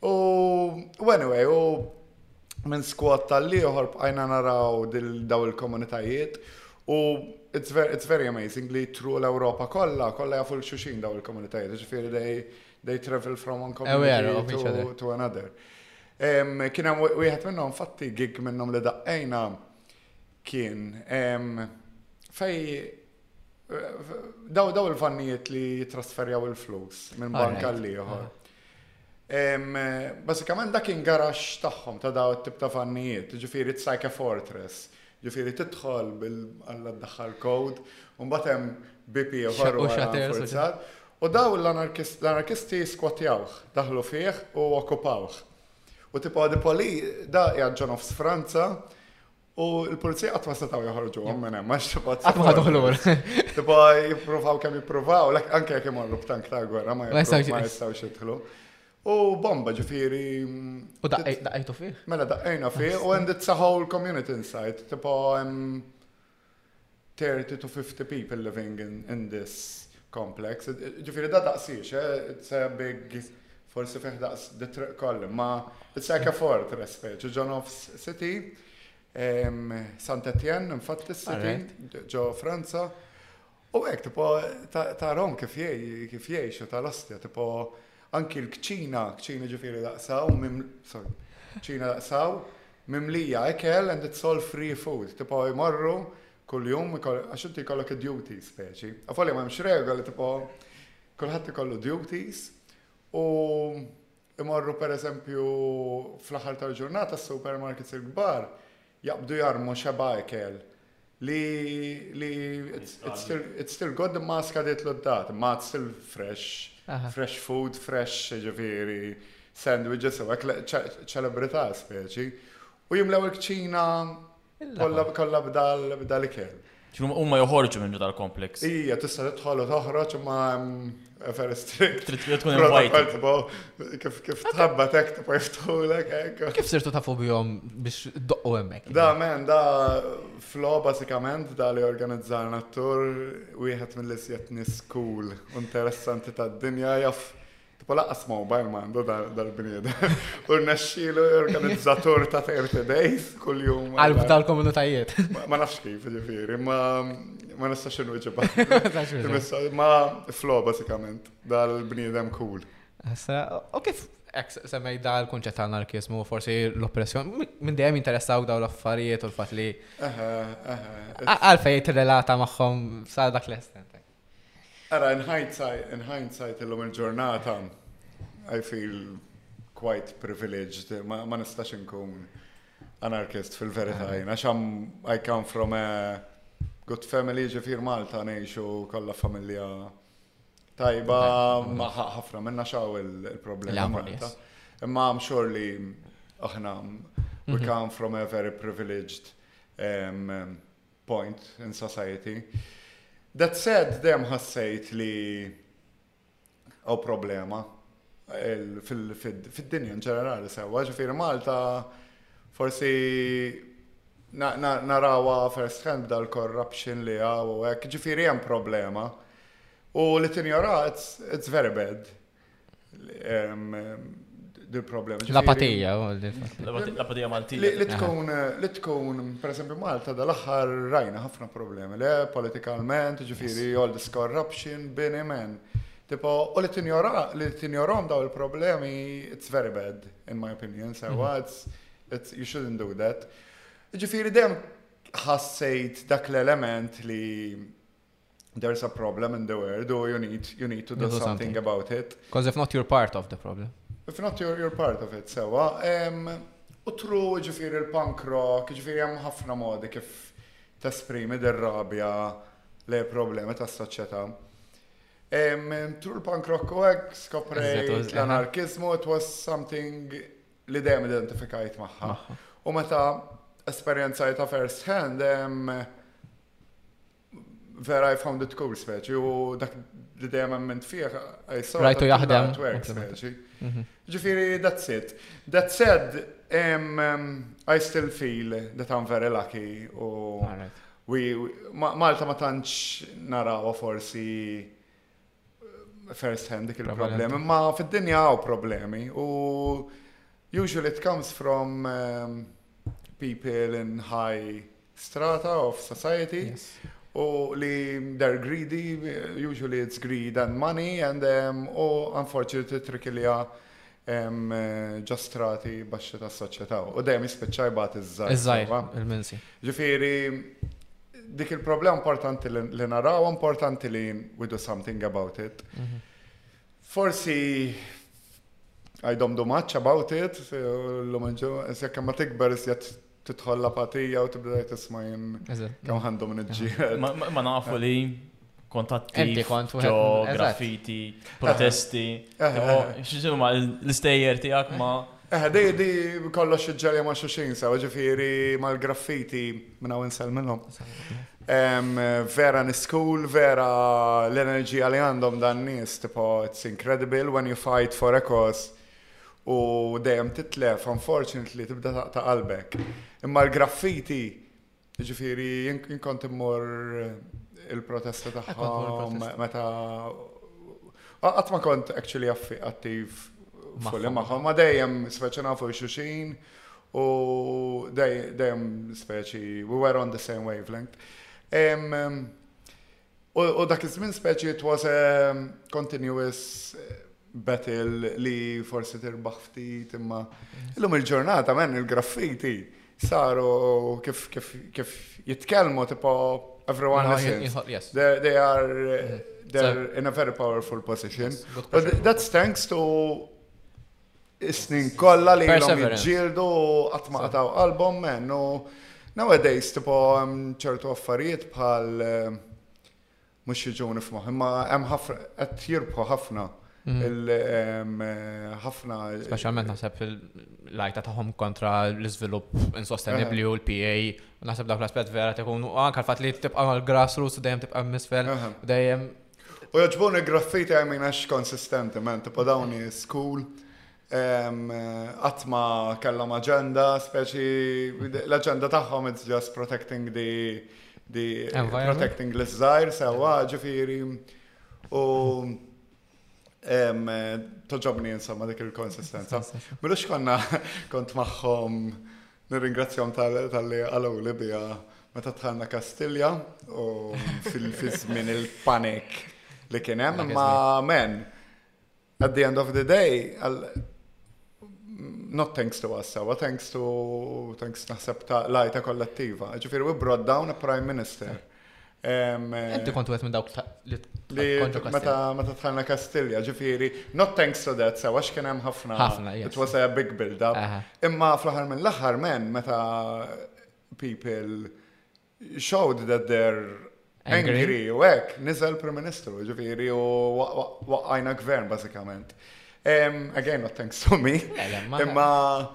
U, u anyway, u minn squad tal-liħor bqajna naraw daw il-komunitajiet u it's very, it's very amazing li tru l-Europa kolla, kolla jafu l-xuxin daw il-komunitajiet, ġifiri they, they travel from one community to, to another. Um, kien hemm wieħed minnhom fatti gig minnhom li daqqejna kien um, fej daw daw il-vannijiet li jitrasferjaw il-flus minn banka l-liħor. Bażikament dak kien garaxx tagħhom ta' dawn it-tip ta' vannijiet, jiġifieri it's like a fortress. Jiġifieri tidħol bil Alla ddaħħal code, u mbagħad hemm
bieb ieħor
wara
l-forzat. U
dawn l-anarkisti skwattjawh, daħlu fih u okkupawh. U tipo, Dipoli, da qiegħed ġo nofs Franza, U l-polizija qatt ma setgħu joħorġuhom minn hemm għax xibgħat.
Qatt ma
ħaduh lur. Tibgħu jippruvaw kemm jippruvaw, anke jekk imorru b'tank ta' gwerra ma jistgħux jidħlu. U bomba ġifieri.
U daqqajtu fih?
Mela daqqajna fih u għandit saħħu l-community inside. Tipo 30 to 50 people living in, in this complex. Ġifiri da daqs ix, eh? it's a big, forsi fih daqs the triq koll, ma it's like a fortress, feċ, John of City, um, Saint Etienne, infatti City, ġo Franza. U għek, tipo, ta' Rom kif jiex, kif jiex, ta' l-ostja, tipo, Anki l-kċina, kċina ġifieri daqs hawn, sorry, kċina daqs hawn, mimlija ikel and it's all free food. Tipo jmorru kuljum għax inti jkollok duties speċi. Avolja ma hemmx regoli tipo kulħadd ikollu duties u imorru pereżempju fl-aħħar tal-ġurnata s-supermarkets il-kbar Jaqbdu jarmu xeba' ikel li li it's still good imma skaditlu d-dat, imma it's still fresh, fresh food, fresh ġifieri sandwiches u hekk ċelebrità speċi. U jimlew il-kċina kollha b'dal-ikel.
X'num huma joħorġu minn tal kompleks.
Ija, tista' tidħol u toħroġ ma fer strict.
Trid tkun invited.
Kif kif tħabba tek tibqa' jiftħulek hekk.
Kif sirtu tafu bihom biex doqqu hemmhekk?
Da men, da flo basikament da li organizzarna t-tur wieħed mill-isjet nis cool interessanti tad-dinja jaf Tipo laqqas mobile mandu dal-bniedem. U rnexxielu organizzatur ta' 30 days kull-jum.
Qalb tal-komunitajiet.
Ma nafx kif, ġifieri, ma ma nistax inwiġiba. Ma flow basikament dal-bniedem cool.
U kif semmej da l-kunċett ta' anarkismu, forsi l-oppressjoni, minn dejjem jinteressaw daw l-affarijiet u l-fat li. Għalfej t-relata maħħom sa' dak l-estent.
Ara, in hindsight, in hindsight illum il-ġurnata, I feel quite privileged, ma, ma nistax inkun anarchist fil-verità, ah. għax I come from a good family ġifir Malta nejxu kolla familja tajba maħħa ħafna minna xaw il-problema Malta. Imma I'm sure li aħna we mhm. come from a very privileged um, point in society. That said, dejjem ħassejt li għaw problema fid-dinja in ġenerali sewa, ġifieri Malta forsi narawa first hand dal-corruption li għaw u għek, ġifieri hemm problema. U li tinjorat, it's very bad. dil-problema.
L-apatija.
L-apatija Malti.
Li tkun, li tkun, per esempio, Malta dal-axħar rajna ħafna problemi, le, politikalment, ġifiri, all this corruption, bini men. Tipo, u li tinjora, li tinjorom daw il-problemi, it's very bad, in my opinion, so mhm. it's, it's, you shouldn't do that. Ġifiri, dem ħassejt dak l-element li there's a problem in the world or you need you need to do,
do
something,
something,
about it.
Because if not you're part of the problem.
If not you're, you're part of it, sewa. Um, u tru ġifiri l-punk rock, ġifiri hemm ħafna modi kif tesprimi der-rabja le problemi tas soċjetà. Um, tru l-punk rock u hekk skoprejt l-anarkizmu, it was something li dejjem identifikajt
magħha.
U meta esperjenzajta first hand, vera I found it cool speċi u dak li dejjem emment fih I saw
Rajtu jaħdem. Mhm.
Ġifieri that's it. That said, um, um, I still feel that I'm very lucky u we, Malta ma tantx narawa forsi First hand dik il-problemi, ma fid-dinja għaw problemi u usually it comes from um, people in high strata of society.
Yes.
U li they're greedy, usually it's greed and money, and um, u unfortunately trikilja hemm ġa strati baxxi tas-soċjetà u dejjem jispiċċa jbagħat iż-żgħir.
Iż-żgħir, il-minsi.
Ġifieri dik il-problema importanti li naraw, importanti li we do something about it.
Mhm.
Forsi I don't do much about it, l-lum ġo, ma tikber jett Tidħol l-apatija u tibda jgħid isma'
jien
kemm għandhom niġġiel.
Ma nafu li
kont attiv,
ġo graffiti, protesti. X'ġinu ma l-istejjer tiegħek ma.
Eh, di, di kollox iġġelja ma' xuxin, sa' ġifiri ma' l-graffiti minna u nsel minnom. Vera niskul, vera l-enerġija li għandhom dan nis, tipo, it's incredible when you fight for a cause u dejjem titlef, unfortunately tibda taqta' qalbek. Imma l-graffiti, ġifieri jien kont immur il-protesta tagħhom meta qatt ma kont actually attiv fulli
magħhom,
ma dejjem speċi nafu xuxin u dejjem speċi we were on the same wavelength. U dak iż-żmien speċi it was a continuous battle li forsi tirbaħ ftit imma illum il-ġurnata men il-graffiti saru kif kif kif jitkellmu tipo everyone listens.
Yes.
They, they are mm-hmm. they're in a very powerful position. But that's thanks to Is-snin kollha li ilhom
jiġġieldu
u qatt ma qataw qalbhom men u nowadays tipo hemm ċertu affarijiet bħal eh, mhux jiġuni f'moħħ, imma hemm ħafna qed jirbħu ħafna
mhm.
eh, ħafna.
Speċjalment naħseb fil-lajta tagħhom kontra l-iżvilupp insostenibbli u l-PA, naħseb dak l-aspett vera tkun anke fatt li tibqa' l-grassroots dejjem tibqa' misfel, dejjem
U jaġbuni graffiti għajmin għax konsistenti, men, tipo dawn is cool. Għatma kellhom agenda, speċi l-agenda tagħhom it's just protecting the, the protecting l-żgħir sewa, ġifieri. U toġobni insomma dik il-konsistenza. Milux konna kont magħhom Nirringrazzjahom talli qaluli biha meta dħalna Kastilja u fil-żmien il-panik li kien hemm, imma men, at the end of the day, not thanks to us, sawa, thanks to, thanks naħseb ta' lajta kollettiva. Ġifiri, we brought down a prime minister.
Inti kont wet minn dawk li
Meta tħanna Kastilja, ġifiri, not thanks to that, sewa x'kien hemm ħafna.
Ħafna,
It was a big build
up.
Imma fl-aħħar minn l-aħħar men meta people showed that they're
angry
u hekk, niżel Prim Ministru, ġifiri, u waqqajna gvern bażikament. Again, not thanks to me. Imma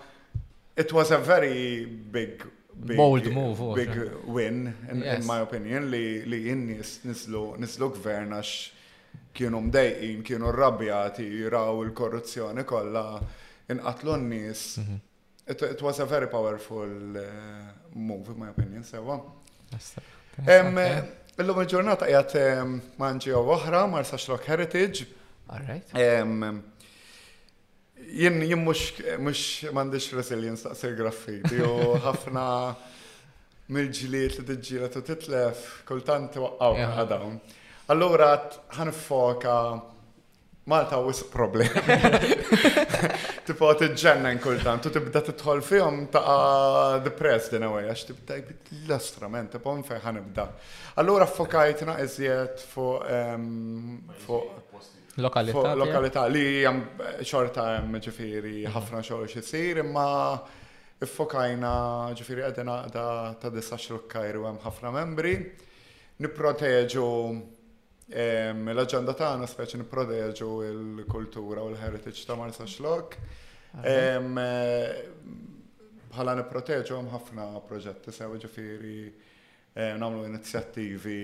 it was a very big
Mold move. Oh,
big win, in,
yes.
in my opinion, li, li jinnis nislu, nislu gvern għax kienu mdejqin, kienu rrabjati, jiraw il-korruzzjoni kollha, inqatlu n-nies.
Mm -hmm.
it, it was a very powerful uh, move, in my opinion, sewa. Illum il-ġurnata jgħat manġi u oħra, Marsa Shrock Heritage.
All
right. Jien jien mhux mhux m'għandix resilience taqs il-graffiti u ħafna mill-ġlied li tiġġieled u titlef kultant
waqqgħu
ħadawn. Allura ħan foka Malta wis problem. Tipo tiġġennen kultant u tibda tidħol fihom ta' depressed in a way għax tibda l-astrament, tipo fejn ħanibda. Allura fokajtna iżjed fuq ehm, fuq
Lokalità.
Lokalità li hija xorta hemm ġifieri ħafna xogħol xisir imma iffokajna ġifieri qegħdin għaqda ta' disa xrukkajr u hemm ħafna membri. Nipproteġu l-aġenda tagħna speċi nipproteġu l-kultura u l-heritage ta' Marsa Xlok. Bħala nipproteġu hemm ħafna proġetti sew ġifieri nagħmlu inizjattivi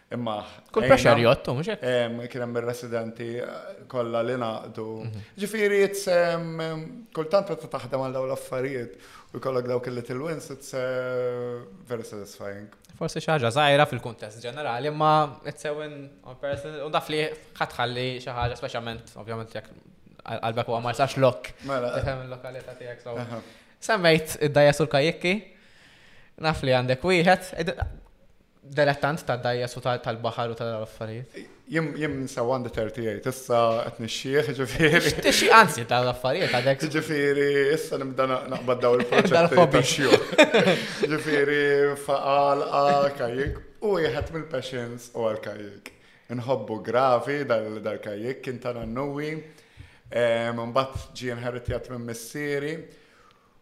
Imma.
Kull pressure jottu, mux hekk?
Kien hemm ir-residenti kollha li naqdu.
Mhm.
Ġifieri it's kultant meta taħdem għal dawn l-affarijiet u jkollok dawk il-little wins it's eh, very satisfying.
Forsi xi ħaġa żgħira fil-kuntest ġenerali, imma it's a win on person u daf li ħatħalli xi ħaġa speċjalment ovvjament jekk qalbek huwa ma sax lok.
Mela.
Tifhem il-lokalità
tiegħek.
Semmejt id-dajja sul kajekki. Naf li għandek wieħed. Delettant ta' dgħajjes u tal-baħar u tal-affarijiet.
Jien sew għandi 38, issa qed nixxieh, ġifieri.
Tixxi anzi dawn l-affarijiet għadek.
Ġifieri issa nibda naqbad dawn il-proġetti ta' xjuħ. Ġifieri faqalqa, kajjik, u wieħed mill-passions huwa l-kajjik. Inħobbu gravi dal-kajjik, kien ta' nannuwi, imbagħad ġie inħeritjat minn missieri.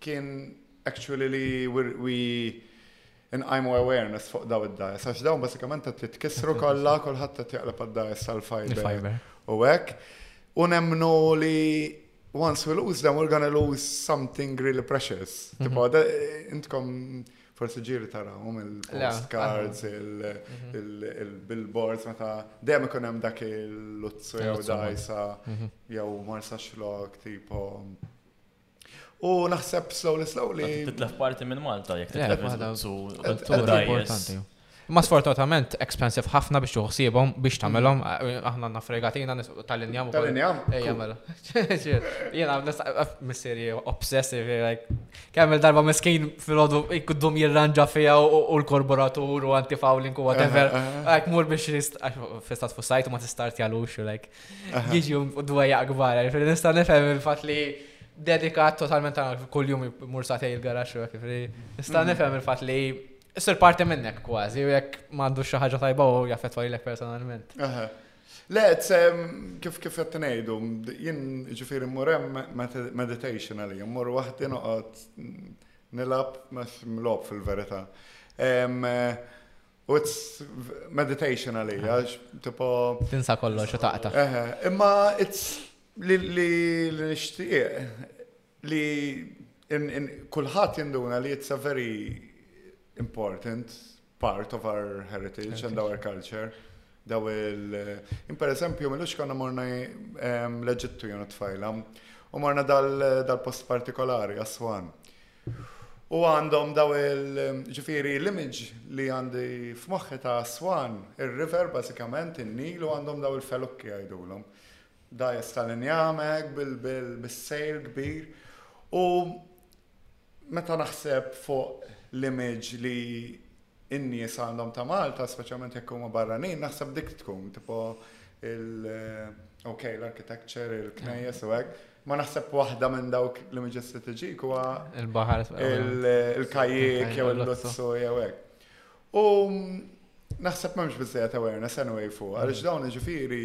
kien actually li we nqajmu awareness fuq daw id-dajes, għax dawn basikament qed jitkissru kollha, kulħadd qed jaqleb għad-dajes tal-fiber. U hekk. U nemmnu li once we lose them, we're gonna lose something really precious. Mhm. Tipo, intkom forsi ġiri tarawhom il-postcards, mhm. il-billboards, meta dejjem ikun hemm dak il-luzzu jew dajsa mhm. jew marsa xlok, tipo U naħseb slowly slowly.
Titlef parti minn Malta
jekk
titlef
waħda
su
importanti. Ma sfortunatament expensive ħafna biex tuħsibhom biex tagħmelhom eh, aħna għandna fregatina tal-injam.
Tal-injam?
Ejja mela. Jiena eh, missieri obsessive like kemm il-darba miskin fil-għodu jkuddum jirranġa fija u l-korboratur u anti-fouling u whatever.
Għak
eh, mur biex fistat fussajt u ma tistart jalux like. Jiġi um, u dwejja akbar, ġifiri nista' nifhem il-fatt li dedikat totalment għal kull-jum mur satej il-garax u kif nista' mhm. nifhem il-fatt li Sir parti minnek kważi, u jekk mandu xi ħaġa tajba u jaffettwa lilek personalment.
Le, kif kif qed ngħidu, jien ġifieri mmur hemm meditation għalija, mmur waħdi noqgħod nilab lob fil-verità. U it's meditation għalija, tipo.
Tinsa kollox u taqta.
Imma it's li nixtieq li kulħadd jinduna li it's a very important part of our heritage and our culture. Daw il. Per eżempju, millux konna morna l-Eġittu jenu tfajla, u morna dal-post partikolari, Aswan. U għandhom daw il ġifiri l-image li għandi f'moħħi ta' Swan, il-river basikament, il-Nil u għandhom daw il-felukki għajdulhom. Da jestalinjamek bil-sejl kbir. U meta naħseb fuq l-image li in-nies għandhom ta' Malta, speċjalment jekk huma barranin, naħseb dik tkun tipo il ok l-architecture, il-knejjes u hekk. Ma naħseb waħda minn dawk li miġis li tiġik huwa il-baħar il-kajjik jew il-luzzu jew hekk. U naħseb m'hemmx biżejjed awareness anyway fuq, għaliex dawn ġifieri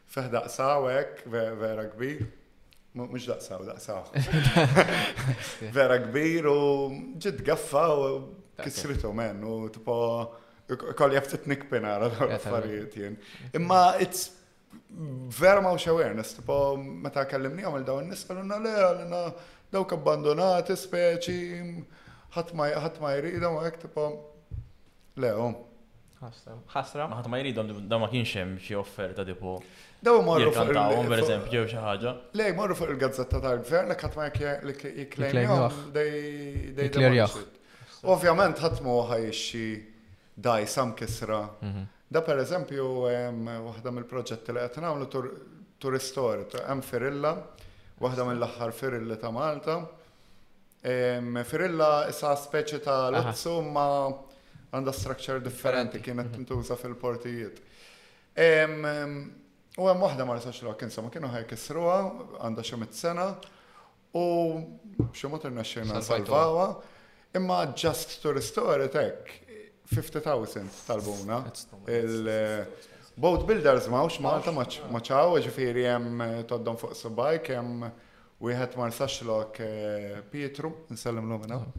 Fih daqsaw hekk, vera kbir. Mhux daqsaw, daqsaw. Vera kbir u ġid gaffa u kisritu men u tipo kolli ftit nikpin għara l-affarijiet jien. Imma it's vera ma' awareness, tipo meta kellimni għamil dawn nis, għalunna le, għalunna dawk abbandonati, speċi, ħatma jridhom għek, tipo Le, oh.
Ħasra.
Ma ħadd ma jridhom da ma kienx hemm xi offerta tipo.
Daw imorru fuq
il-tawhom
per
eżempju jew xi ħaġa.
Le jmorru fuq il-gazzetta tal-gvern li ħadd ma jikklejmjahom
dej
Ovvjament ħadd ma ħajxi daj sam kisra.
Mhm.
Da per eżempju waħda mill-proġetti li qed nagħmlu turistor, hemm firilla, waħda mill-aħħar firilli ta' Malta, Firilla issa speċi ta' luzzu ma għandha structure differenti kienet tintuża fil-portijiet. U hemm waħda ma nisax lok insomma kienu ħaj kisruha għandha xi mit sena u xi mod irnexxejna nsalvawha. Imma just to restore it hekk 50,000 talbuna. Il-boat builders ma hux Malta ma ċaw, ġifieri hemm toddhom fuq subajk, hemm Wieħed ma nsaxlok Pietru, nsellimlu minn hawn.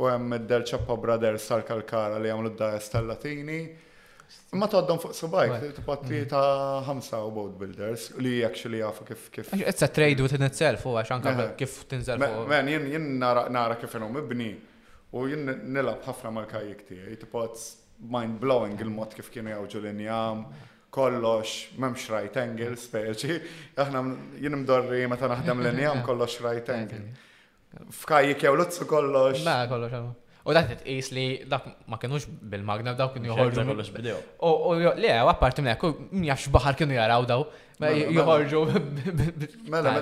U hemm id-Del Ceppo Brothers tal-Kalkara li jagħmlu d-dajes tal-Latini. Ma toddhom fuq subajk,
tibgħat
li ta' ħamsa u boat builders li actually jafu kif kif.
It's a trade within itself u għax
anke
kif tinżel fuq.
Men, jien nara kif inhom ibni u jien nilgħab ħafna mal-kajjik tiegħi, tibgħat mind blowing il-mod kif kienu jgħawġu l-injam kollox m'hemmx right angle speċi, aħna jien mdorri meta naħdem linja kollox right angle. F'kajjik jew luzzu kollox.
Ma mela, kollox hemm. U dak tqis li dak ma kienux bil-magna daw kienu
joħorġu. kollox bdew.
U le, apparti minn hekk, min jafx baħar kienu jaraw daw.
Mela, mela.
Joħorġu.
Mela,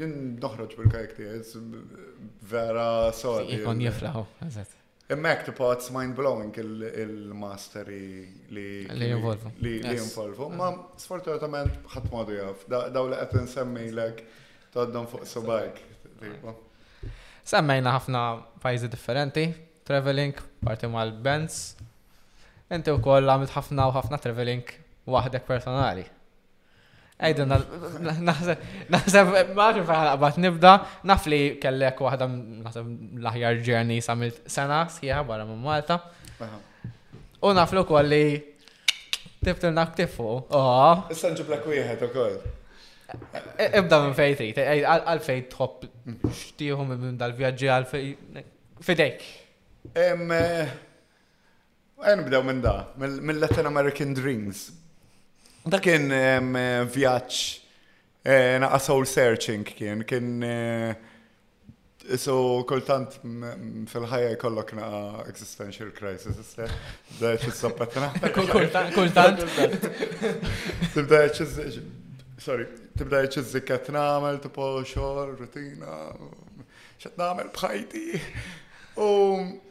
jien noħroġ bil-kajk tiegħi vera sodi.
Ikon jifraħu, eżatt.
Imma hekk tipo it's mind blowing il-mastery li
li jinvolvu.
Li jinvolvu. Ma sfortunatament ħadd modu jaf. Daw li qed insemmilek toddhom fuq subajk.
Semmejna ħafna pajjiżi differenti, traveling, parti mal-bands. Inti wkoll għamilt ħafna u ħafna traveling waħdek personali. Ejdu, naħseb, maħġu faħal għabat nibda, naf li kellek waħda naħseb laħjar ġerni samil sena sħiħa barra minn Malta. U naf li koll li tibtilna ktifu. Oh.
Issa nġiblek wieħed u koll.
E, ibda minn fejt rrit, e, għal fejt tħobb xtiħu minn dal-vjaġġi għal fidejk.
Eh, Għen nibdew minn da, mill-Latin American Dreams. Da kien vjaġġ eh, naqa soul searching kien, kien eh, So kultant fil-ħajja jkollok na existential crisis, issa, da ċizzapetna.
Kultant.
Tibda sorry, tibda ċizzikket namel, tipo xor, rutina, xat namel bħajti. U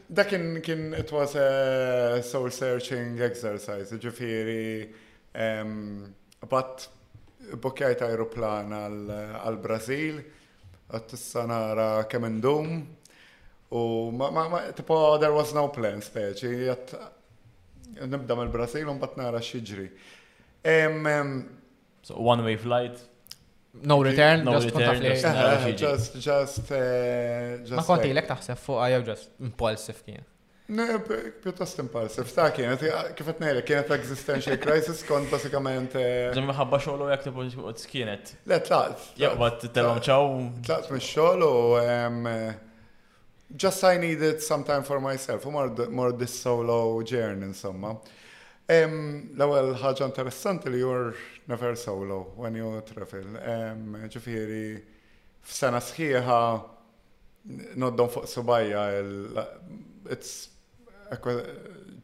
Da kien kien it was a soul searching exercise, ġifiri bat bukjajt aeroplan għal-Brazil, għat sanara kemm indum, u ma, ma, ma, tipo, there was no plan speċi, għat nibda mill-Brazil un bat nara xieġri.
So one way flight.
No return,
no
just
return, just, uh,
just, just, uh, just.
Ma konti l-ek taħseb fuq għajaw just impulsive kien.
Ne, pjuttost impulsive, ta' kienet, kif qed ngħidlek, kienet existential crisis kont basikament. Eh,
Ġemmi ħabba xogħol u jekk tibgħu kienet.
Le tlaqt.
Jaqbad tellhom ċaw.
Tlaqt mix-xogħol u Just I needed some time for myself u mort this solo journey insomma. L-ewwel ħaġa interessanti li jur never solo when you travel. Ġifieri f'sena sħiħa noddon fuq subajja it's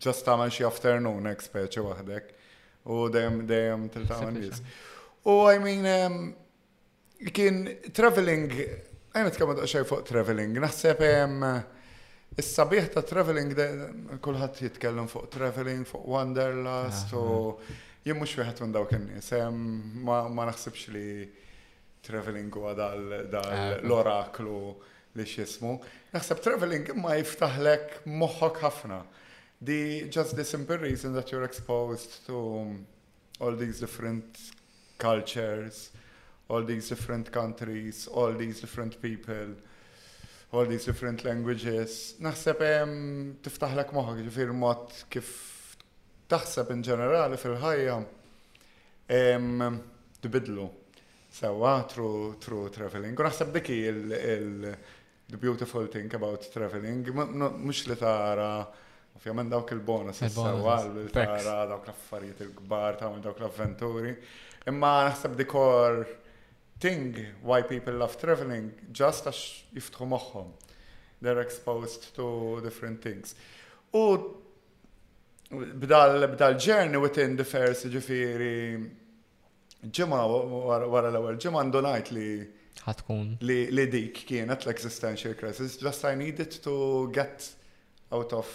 just tagħmel xi afternoon hekk speċi waħdek u dejjem dejjem tiltaqa' nies. U I mean Kien traveling, għajna tkellmu daqsxejn fuq traveling, naħseb hemm Is-sabiħ ta' traveling, kulħadd jitkellem fuq traveling, fuq wanderlust, ah, u ah. jien mhux wieħed minn dawk in-nies, ma naħsibx li traveling huwa dal-oraklu
ah,
li xismu. Naħseb traveling imma jiftaħlek moħħok ħafna. Di just the simple reason that you're exposed to all these different cultures, all these different countries, all these different people, all these different languages. Naħseb hemm tiftaħlek moħħok ġifier mod kif taħseb in ġenerali fil-ħajja tibidlu. Sewa tru tru traveling. U naħseb dik The beautiful thing about traveling, mux li tara, ovvjament dawk il-bonus, il-sawal, li tara dawk l-affarijiet il-kbar, ta' dawk l-avventuri. Imma naħseb dikor thing why people love traveling, just għax jiftħu moħħom. They're exposed to different things. U bdal ġerni within the first ġifiri ġimgħa wara l-ewwel ġimgħa għandu ngħid li
ħatkun
li dik kienet l-existential crisis just I needed to get out of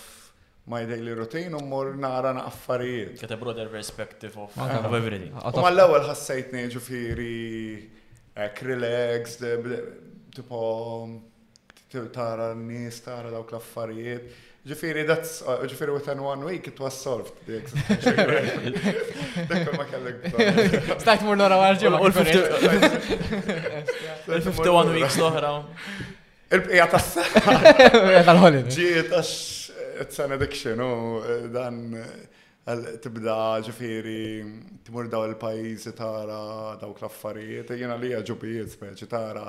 my daily routine u mor nara affarijiet.
Get a broader perspective of, of everything.
U ma l-ewwel ħassejtni ġifieri relaxed, tipo tara n-nies, tara dawk l-affarijiet. Ġifiri, that's, uh, ġifiri within one week it was solved, the existential question. Dak ma kellek bżonn.
Stajt mur l-ora għarġu.
U l-51 week soħra.
Il-bqija tas Ġiet għax it's an addiction u eh, dan eh, Għal tibda ġifieri tmur daw il-pajjiżi tara dawk l-affarijiet, jiena lija ġubijiet speċi tara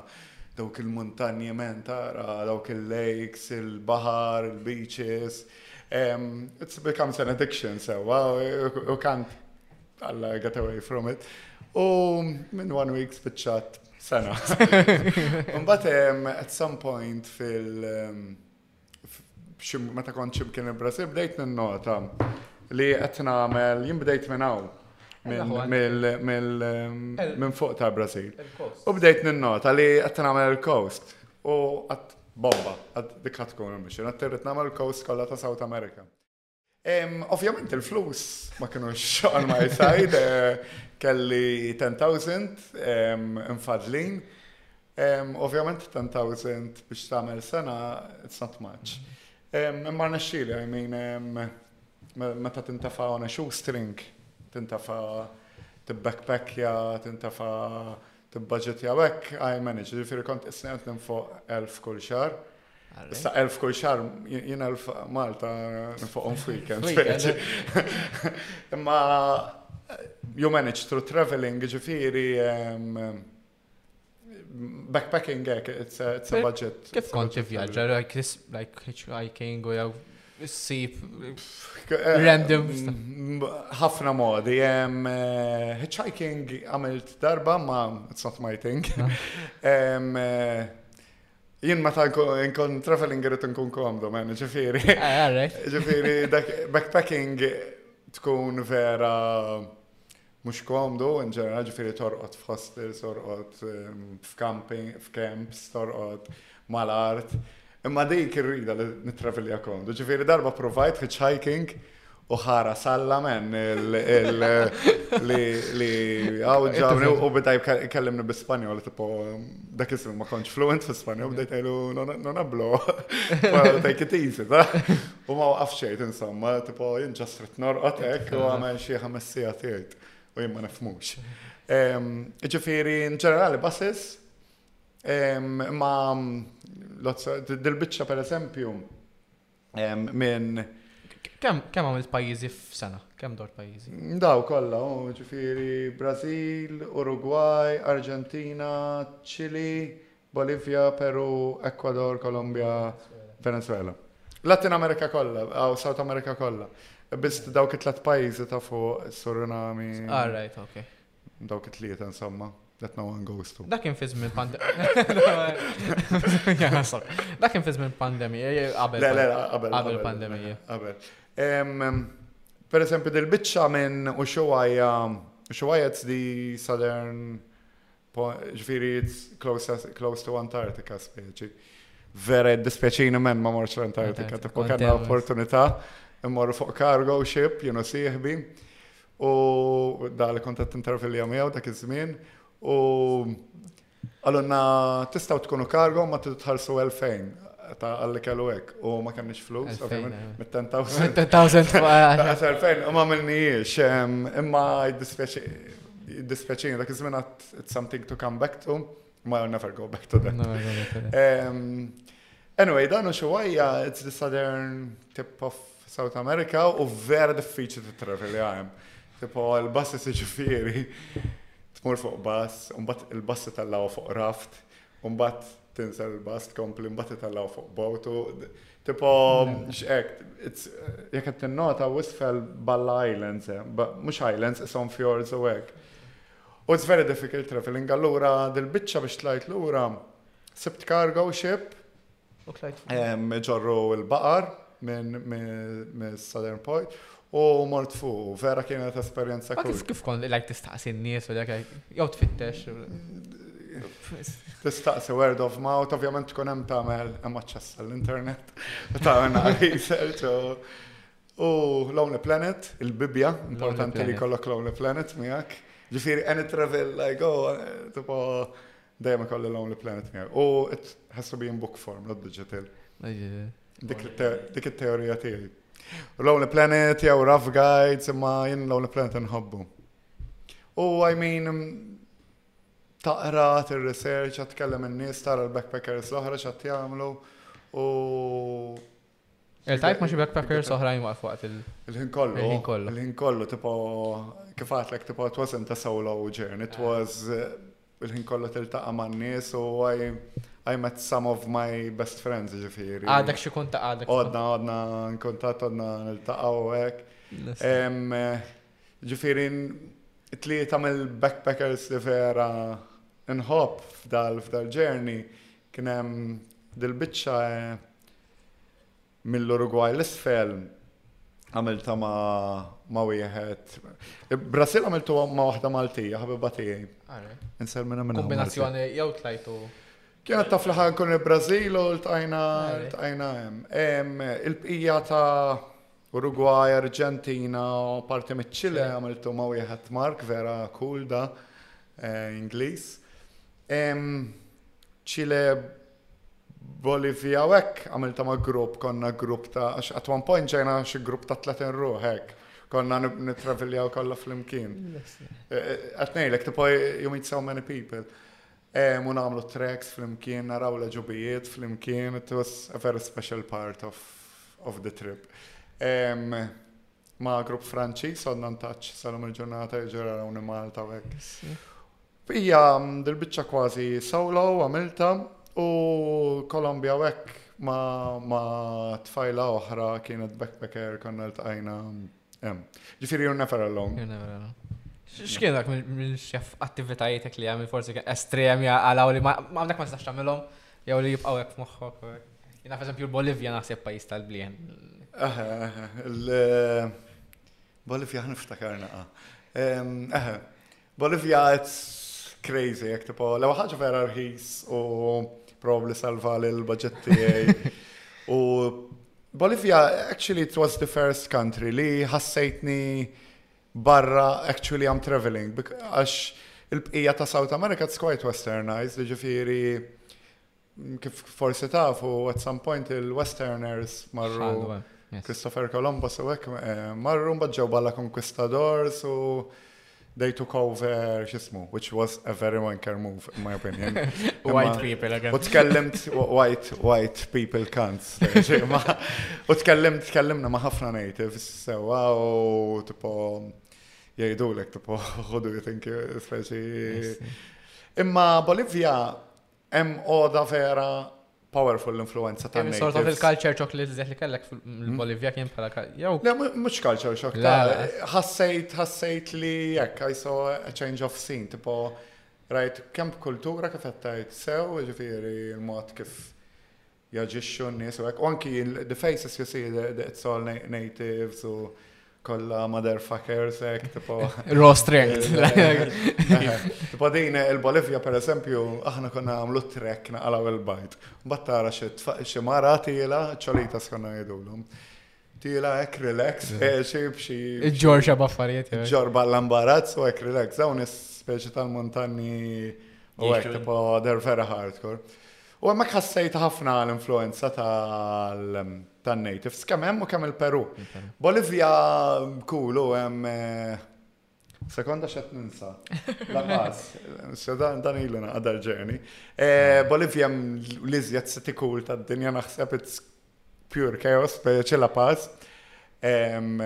dawk il-muntanji men tara dawk il-lakes, il-baħar, il-beaches. It's becomes an addiction sewwa, u kant Alla get away from it. U minn one week spiċċat sena. Mbagħad at some point fil- meta kont ximkien il-Brasil bdejt ninnota li qed nagħmel jien bdejt minn hawn minn fuq ta' Brasil. U bdejt ninnota li qed nagħmel il-coast u qatt bomba, dik tkun il-mission, għat territ nagħmel il-coast kollha ta' South America. Ovvjament il-flus ma kienux on my side, kelli 10,000 infadlin. Ovvjament 10,000 biex tagħmel sena, it's not much. Imma nexxili, I mean, meta tintafa on a shoestring, tintafa tibbackpackja, tintafa Tibbaġetjaw hekk, I manage, ġifieri kont qisni qed ninfoq 1000 kull xahar. Issa 1000 kull xahar jien 1000 Malta
ninfoqhom
f'weekend. Imma you manage through traveling, ġifieri backpacking hekk, it's a budget.
Kif kont tivvjaġġa, like hitchhiking u jew
Sib,
random.
Ħafna modi. Eh, hitchhiking għamilt darba ma, it's not my thing. Ah. Eh, jien ma ta' nkun traveling irrit nkun komdu, man, ġifiri.
Ah,
ġifiri, backpacking tkun vera mhux komdu in ġenerali, ġifieri torqod f'hostels, torqod f'camping, f'camps, torqod mal-art. Imma dik ir-rida li nittravilja komdu. Ġifieri darba provajt hitchhiking u ħara salla men li għawġa u bidaj kellimni bi Spanjol tipo dak iż-żmien ma kontx fluent fi Spanja, bdejt ngħidu non ablo, take it easy, ta? U ma waqaf xejn insomma, tipo jien ġast rid norqod hekk u għamel xi ħames sigħat jgħid u jien ma nifhmux. Ġifieri in ġenerali basis, ma dil-biċċa pereżempju Minn
Kemm kemm għamilt pajjiżi f'sena? Kemm dort pajjiżi?
Daw kollha, u ġifieri Brażil, Urugwaj, Arġentina, Ċili, Bolivja, Peru, Ekwador, Kolombja, Venezuela. Latin Amerika kollha, aw South Amerika kollha. Biss dawk it-tlet pajjiżi ta' fuq, Surinami.
All right, okay.
Dawk it-tlieta insomma, that no one goes to.
Dak kien fi żmien Dak kien fi żmien pandemija, eh, qabel.
Le, le, qabel.
Qabel pandemija.
Qabel. Per esempio, del biċċa minn u xewajja, xewajja it's the southern, ġifiri it's close, close to Antarctica speċi. Vera dispjaċini men ma morċ l-Antarctica, tipo kanna opportunità, immorru fuq cargo ship, jenu sieħbi. u da li kontet interfilja miegħu dak iż-żmien u għalunna tistaw tkunu kargo ma tħallsu 2000 ta' għalli kellu hekk u ma kenniex flus, ovvjament,
eh.
mit-10,000.
10,000
2000 u ma minnijiex, imma jiddispjaċini dak iż-żmien għat something to come back to. Ma I'll never go back to that. Never go back to that. Um, anyway, dan Ushuaia, it's the southern tip of South America u vera diffiċli t-travel li għajem. Tipo, l-bassi siġifiri, tmur fuq bass, unbat il-bassi tal-law fuq raft, unbat tinsa l-bass tkompli, unbat tal-law fuq botu. Tipo, x'ek, jek t-nota wisfel balla islands, eh, mux islands, isom fjords u għek. U it's very difficult travelling allura dil-biċċa biex tlajt lura sibt cargo ship U tlajt fuq. em, iġorru l-baqar minn minn Southern Point u mort fuq vera kienet esperjenza
Ma kif
kull.
kif kont like tistaqsi n-nies u dak like, jew tfittex.
Tistaqsi word of mouth, ovvjament tkun hemm tagħmel hemm aċċess għall-internet, tagħmel naqra research u U Lonely Planet, il-bibja, importanti li kollok Lonely Planet miegħek. Ġifieri any travel I go, tipo dejjem ikolli Lonely Planet miegħek. U it has to be in book form, not digital. Dik it-teorija tiegħi. Lonely Planet jew Rough Guides imma jien Lonely Planet nħobbu. U I mean taqra tir-research, tkellem in-nies, tara l-backpackers l-oħra x'għad jagħmlu u
Il-tajb ma xi backpackers oħrajn waqfu waqt il-
Il-ħin kollu.
Il-ħin kollu.
Il-ħin kollu, tipo, kif għatlek, tipo, it wasn't a solo journey, it was il-ħin kollu tiltaqa ma' nies u I, I met some of my best friends ġifiri.
Għadek xi kunta għadek.
Għadna, għadna, nkuntat għadna niltaqa u għek. Ġifiri, tlieta mill-backpackers li vera nħob f'dal, f'dal journey, kienem dil-bicċa eh, Mill-Urugwaj 'l isfel għamiltha ma' wieħed. Brażil għamiltu ma' waħda Maltija, ħabiba tiegħi. Insel minn minn.
Kombinazzjoni jew tlajtu.
Kienet taf li ħan kun il-Brażil u l-tajna tajna hemm. Il-bqija ta' Urugwaj, Arġentina, parti miċ-Ċile għamiltu ma' wieħed Mark vera cool da eh, Ingliż. Ċile Bolivia u hekk għamiltha ma' grupp, konna grupp ta' għax at one point ġejna xi grupp ta' 30 ruħ hekk. Konna nittraviljaw kollha flimkien. Qed ngħidlek tipo you meet so many people. Mu nagħmlu tracks flimkien, naraw l-ġubijiet flimkien, it was a very special part of, of the trip. Um, ma' grupp Franċiż għadna ntaċ salum il-ġurnata jiġu rarawni Malta u hekk. Hija dil-biċċa kważi solo għamiltha u Kolombja u hekk ma tfajla oħra kienet backpacker konna ltqajna hemm. Ġifieri you're never alone.
X'kien dak minn xef attivitajiet li għamil forsi estremi għalaw li ma għandek ma tistax tagħmilhom jew li jibqgħu hekk f'moħħok. Jina f'eżempju esempio l-Bolivja naħseb pajis tal-blien.
Bolivja ħniftakarna. Eħe, Bolivja it's crazy, jek tipo, l ħaġa vera rħis u probably salva l-budget tiegħi. U Bolivja, actually, it was the first country li ħassejtni barra actually I'm traveling. Għax il-bqija ta' South America it's quite westernized, ġifiri Kif forsi tafu, at some point il-Westerners marru Christopher Columbus u hekk eh, marru mbagħad ġew bħala conquistadors u they took over xismu, which was a very wanker move, in my opinion.
white people again.
U tkellimt white, white people cunts. U tkellimt, tkellimna ma ħafna natives, sewa u tipo jgħidu l-ek tipo, who do you think, speċi. Imma Bolivia Hemm oda vera powerful l-influenza ta'
Hemm sort of il-culture shock li tiżet li kellek fil-Bolivja hmm. kien bħala jew.
Le mhux culture shock. Ħassejt ħassejt li jekk I saw a change of scene tipo rajt kemm kultura kif qed tgħid sew, ġifieri l-mod kif jaġixxu n-nies u hekk. U anki the faces you see, the, the it's all natives u kollha motherfuckers hekk tipo.
Raw strength.
Tipo din il-Bolivja per eżempju, aħna konna għamlu trek naqalaw il-bajt. Mbagħad tara xi mara tiela ċolita skonna jgħidulhom. Tila ek relax, xi b'xi.
Ġorġa b'affarijiet.
Ġorba l-ambarazz u ek relax, dawn is-speċi tal-montanni u
hekk
tipo they're very hardcore. U hemmhekk ħassejt ħafna l-influwenza tan-natives kemm hemm u kemm il-Peru. Bolivja kulu hemm eh, Sekonda xed ninsa. La Paz. So dan dan ilu naqadar ġerni. Eh, Bolivja l-iżjed city cool tad-dinja naħseb it's pure chaos speċi La Paz. Em,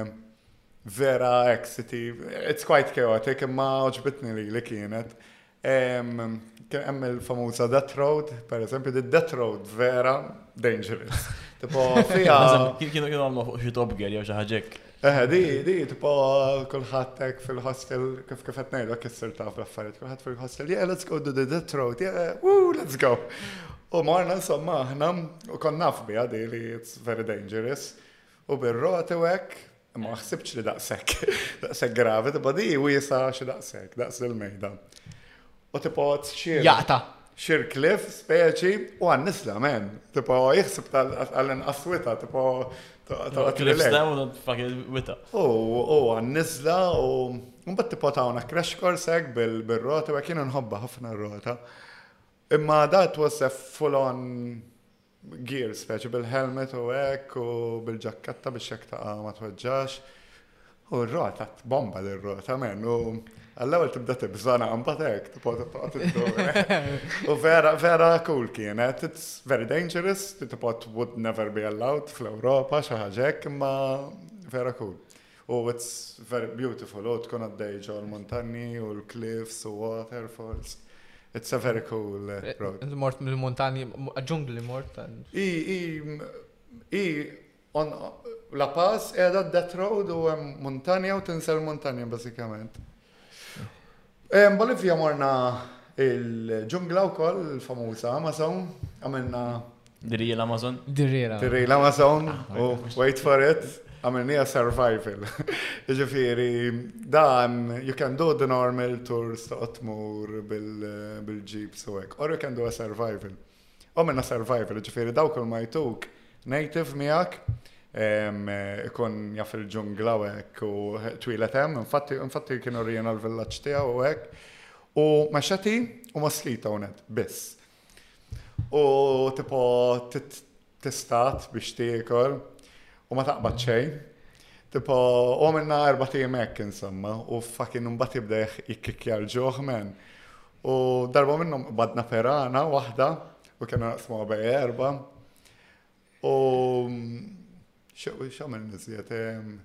Vera ex city, it's quite chaotic imma oġbitni li li kienet. Kien hemm il-famuża Death Road, per eżempju, di Death Road vera dangerous. Tipo, fija.
Kienu kienu għamlu fuq xi top gear jew xi ħaġek.
Eh, di, di, tipo, kullħattek fil-hostel, kif kif qed ngħidlek kissir ta' fl-affarijiet, kullħat fil-hostel, yeah, let's go do the Death Road, yeah, woo, let's go. U marna insomma aħna, u konna naf bija di li it's very dangerous, u bir-roti u hekk, Ma ħsibx li daqshekk, daqshekk gravi, tipo di wiesa xi daqshekk, daqs il-mejda. U tipo xir.
Jaqta.
Xir klif, speċi, u għan nisla men. Tipo jħsib tal-inqas wita,
tipo.
Klif
dawn u fucking wita.
U għan nisla u. Mbagħad tipo tawna crash course hekk bil-rota, u kienu nħobba ħafna r-rota. Imma that was a full on gear speċi bil-helmet u hekk u bil-ġakketta biex jekk taqa' ma tweġġax. U r-rota, bomba li r-rota men, u għall-ewwel tibda tibżana mbagħad hekk tipota toqgħod iddur. U vera vera cool kienet, it's very dangerous, tipot would never be allowed fl-Ewropa xi ħaġa hekk imma vera cool. U it's very beautiful, u tkun għaddej ġo l-muntanji u l-cliffs u waterfalls. It's a very cool eh, road.
Mort mill-muntanji, ġungli mort.
I, i, i, on La Paz edha that road u hemm muntanja u tinsel muntanja bażikament. Bolivja morna il-ġungla wkoll il-famuża Amazon, għamilna
The Real
Amazon.
The Real Amazon. The Real Amazon. Ah, oh, wait for it. Għamilnija survival. Ġifiri, dan, you can do the normal tours ta' otmur bil-ġib suwek, or you can do a survival. U minna survival, ġifiri daw kull ma jtuk native miegħek ikun jaf il-ġungla u hekk u twilet hemm, infatti infatti kienu rjena l-villaġġ tiegħu u hekk. U mexeti u moslita unet biss. U tipo tistat biex tiekol u ma taqbad xejn. Tipo, u għamilna erba tim hekk insomma, u fakin mbagħad jibda jikkikja l-ġuħ men. U darba minnhom badna perana waħda u kena naqsmu għabaj erba. U Xewqi, x'għamilna iżjed?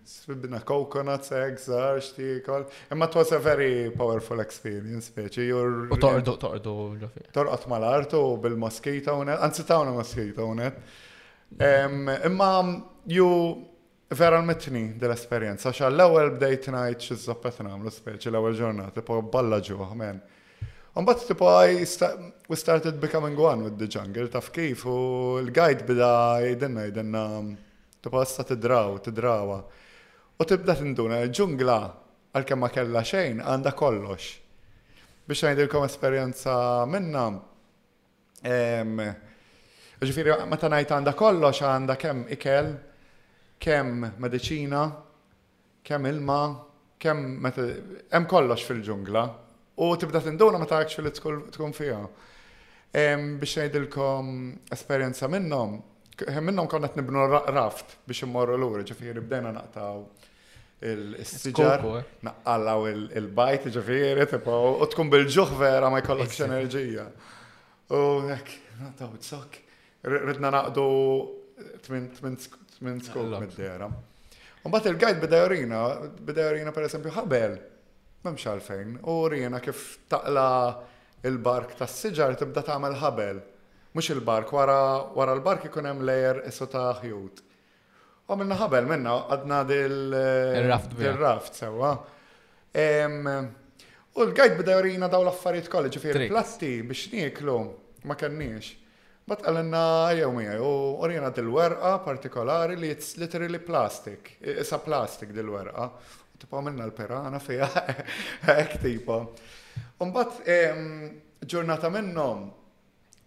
Sribna coconuts, eggs, żgħar, x'tiekol. Imma it was a very powerful experience, speċi.
U torqdu, torqdu ġo
fih. Torqod mal-art u bil-mosquito net, anzi tawna mosquito net. Imma ju vera l-mitni dil-esperjenza, xa l-ewel bdejt najt xi zoppet namlu speċi l-ewel ġurnati, po balla ġuħ, men. Mbagħad tipo I we started becoming one with the jungle taf kif u l-guide bida jgħidilna jgħidilna tipo issa tidraw, tidrawa. U tibda tinduna l-ġungla għalkemm ma kellha xejn għandha kollox. Biex ngħidilkom esperjenza minna Ġifieri meta ngħid għandha kollox għandha kemm ikel, kemm mediċina, Kemm ilma, kemm meta hemm kollox fil-ġungla u tibda tinduna meta actually tkun fiha. Biex ngħidilkom esperjenza minnhom, minnhom konna qed nibnu raft biex immorru lura, ġifieri bdejna naqtaw il-siġar, naqqallaw il-bajt, ġifieri, u tkun bil-ġuħ vera ma jkollokx enerġija. U hekk, naqtaw zokk, Ridna naqdu tmin
skop
mid-dera. Mbagħad il-gajt bida jorina, bida jorina pereżempju ħabel, m'hemmx għalfejn, u rina kif taqla il-bark tas-siġar tibda tagħmel ħabel. Mhux il-bark, wara l-bark ikun hemm lejer isu ta' ħjut. Għamilna ħabel minna, għadna
dil-raft.
Dil-raft, sewa. U l-gajt bida jorina daw l-affarijiet kolli,
ġifiri
platti biex nieklu, ma kenniex. Bat għalenna jew miegħi u orjena dil-werqa partikolari li it's literally plastic, isa plastic dil-werqa. Tipo għamilna l-perana fija, ek tipo. Umbat ġurnata minnom,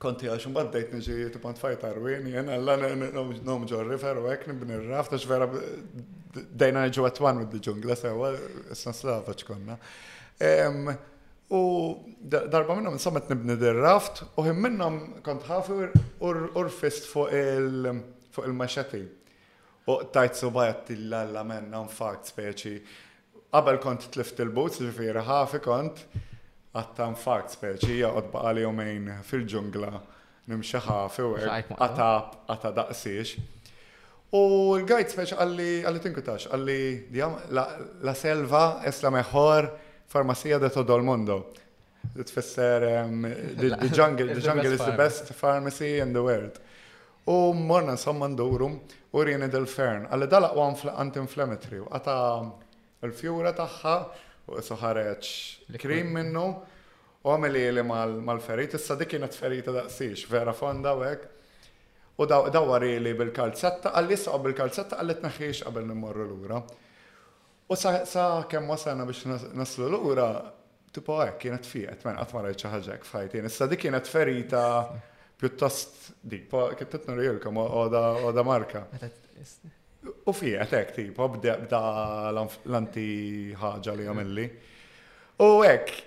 Konti għax mbagħad bdejt niġi tibqa' tfajt arwin, jien alla nom ġor rifer u hekk nibni r-raft għax vera dejna niġu għatwan mid ġungla sewa, isna slava ċkonna. U darba minnhom insomma nibni dir-raft u ħin minnhom kont ħafi u rfist fuq il-maċeti. U tajt subajat tilla l-lamenna nfakt speċi Qabel kont tlift il-boots, ġifieri ħafi kont, għadt ta' nfart speċi, joqgħod baqagħli jumejn fil-ġungla nimxi ħafi u
hekk,
qata' qata' daqsiex. U l-guide speċi qalli qalli tinkwitax, qalli la selva es la mejħor farmasija de todo el mundo. Li tfisser the jungle, the jungle is the best pharmacy in the world. U morna insomma nduru u rini del-fern. Għalli dalaq u anti-inflammatory u għata l-fjura taħħa u jisu ħareċ krim minnu u għamili li mal-ferit. Issa dik kienet ferita daqsix, vera fonda u għek. U dawari li bil-kalzetta, għalli issa bil-kalzetta għalli t-naħħiex qabel nimmorru l-ura. U sa' kemm wasalna biex naslu l-ura, Tipo hekk kienet fieqet, men qatt ma rajt xi ħaġa hekk f'ħajti. Issa dik kienet ferita pjuttost dik, kif qed nurilkom għoda għoda marka. U fieqet hekk tipo bda l-anti ħaġa li għamilli. U hekk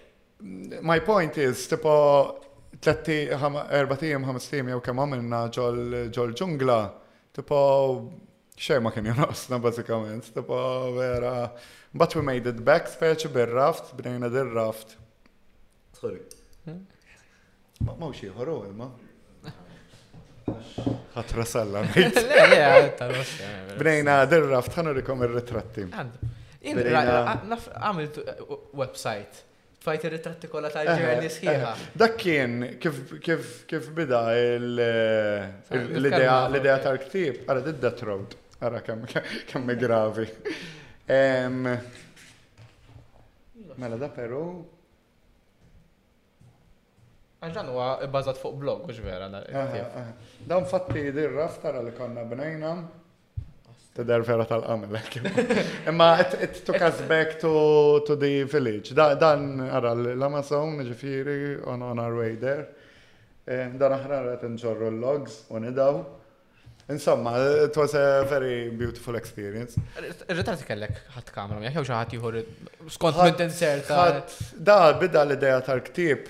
my point is, tipo, tletti, erba tim, ħames tim, jew kemm għamilna ġol ġungla, tipo, Xej ma kien jonqosna bażikament, tipo vera. But we made it back speċi bir-raft, bnejna dir-raft. Sorry. Hmm? Ma mawx ieħor imma. Ħatra salla. Bnejna dir-raft ħanurikom ir-ritratti.
Għamilt uh, website Tfajt ir-ritratti kollha ta' ġerni sħiħa.
Dak kien kif bida l-idea tal-ktieb, ara did that road, ara kemm gravi. Mela da Peru.
Għax dan huwa bbażat fuq blog, mhux vera.
Dan fatti dirraf tara li konna bnejna. Tidher vera tal-qamel Imma it took us back to, to the village. Da, dan ara l-Amazon, ġifieri on, on our way there. Eh, dan aħna qed nġorru l-logs u nidaw. Insomma, it was a very beautiful experience.
Il-ritratti kellek ħadd kamra, jek jew xi ħadd ieħor skont minn tinserta.
Da bida l-idea tal-ktieb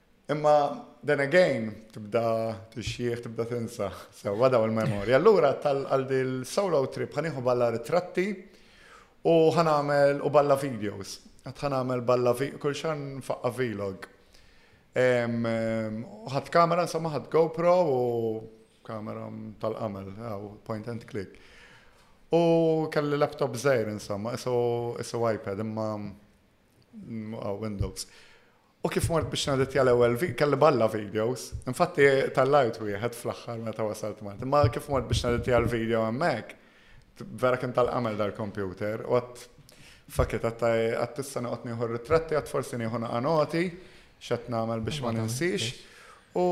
Imma then again, tibda tixjieħ, tibda tinsa, sewwa daw il-memorja. Allura tal-għal dil-solo trip ħanieħu balla ritratti u ħanamel u balla videos. Għat ħanamel balla kull xan faqqa vlog. Ħat kamera, insomma ħat GoPro u kamera tal-qamel, point and click. U kelli laptop zair, insomma, isu iPad, imma mm, Windows. U kif mort biex nedditja l-ewwel vi, kelli balla videos. Infatti tellajt wieħed fl-aħħar meta wasalt Malta. Ma kif mort biex nedditja l-video hemmhekk, vera kien tal-qamel dal-kompjuter u għad fakit għad tista' noqgħod nieħu r-ritratti, għad forsi nieħu naqa' noti, x'qed nagħmel biex ma ninsix. U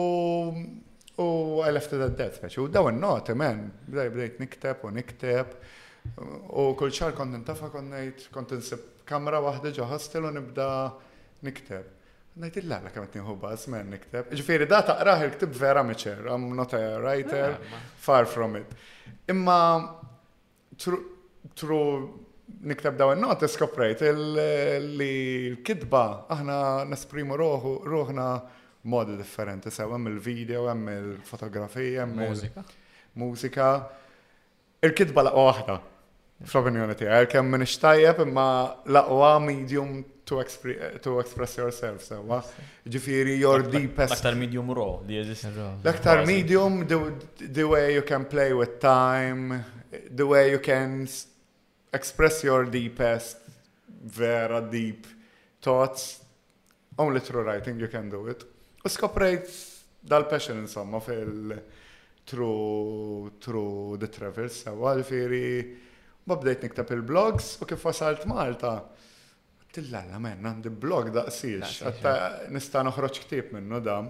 u I left it at that, speċi. U daw in-noti, men, bdej bdejt nikteb u nikteb. U kull xar kont nintafa kont ngħid, kont insib kamra waħda ġo hostel u nibda Nikteb. Ngħidilha għala kemm qed nieħu baż minn nikteb. Ġifieri da taqrah il-ktib vera miċer, I'm not a writer, far from it. Imma tru nikteb daw il-notes skoprejt li l-kitba aħna nesprimu ruħna modi differenti, sew hemm il-video, hemm il-fotografija, hemm il-mużika. Il-kitba l-aqwa waħda, fl-opinjoni tiegħi, għalkemm m'iniex tajjeb imma l-aqwa medium to, to express yourself sewwa. Ġifieri your deepest.
L-aktar medium raw li jeżisti.
L-aktar medium the, the way you can play with time, the way you can Express your deepest, vera deep thoughts, only through writing you can do it. U skoprejt dal-passion insomma fil- through, through the travels, sewa l-firi, ma bdejt niktab il-blogs u kif wasalt Malta, tillalla men, għandi blog daqsiex, nista' noħroġ ktib minnu dam.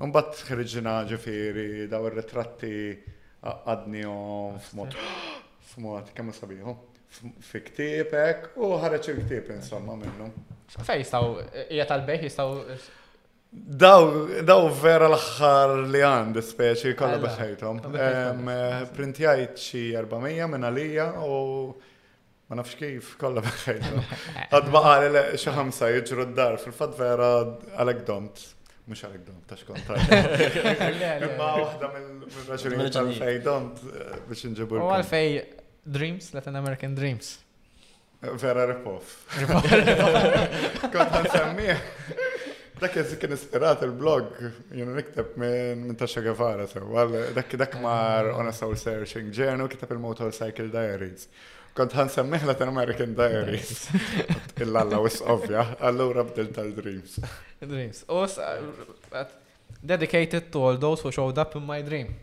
Imbagħad ħriġna ġifieri daw ir-ritratti għaqqadnihom f'mod f'mod kemm sabiħu fi ktiebek u ħareġ il-ktieb insomma minnu.
Fej jistgħu hija tal-bejħ jistgħu
Daw, daw vera l-axħar li għand, speċi, kolla bħajtom. Printjajt xie 400 minn għalija u Ma nafx kif, kollha bħajta. Għad ma għal xi ħamsa jiġru d-dar, fil-fatt vera għalek domt. Mux għalek domt, ta' xkont. Ma waħda
mill-raġuni
tal-fej domt eh, biex nġibu.
U għalfej Dreams, Latin American Dreams.
Vera ripof. Kont għan semmiħ. Dak jazzi kien ispirat il-blog, jenu nikteb minn Tasha Guevara, so, għal dak dak mar on a soul searching journal kitab il-motorcycle diaries. Kont ħan semmiħ Latin American Diaries. Il-lalla wis ovvja, allura bdil tal-dreams.
Dreams. U dedicated to all those who showed up in my dream.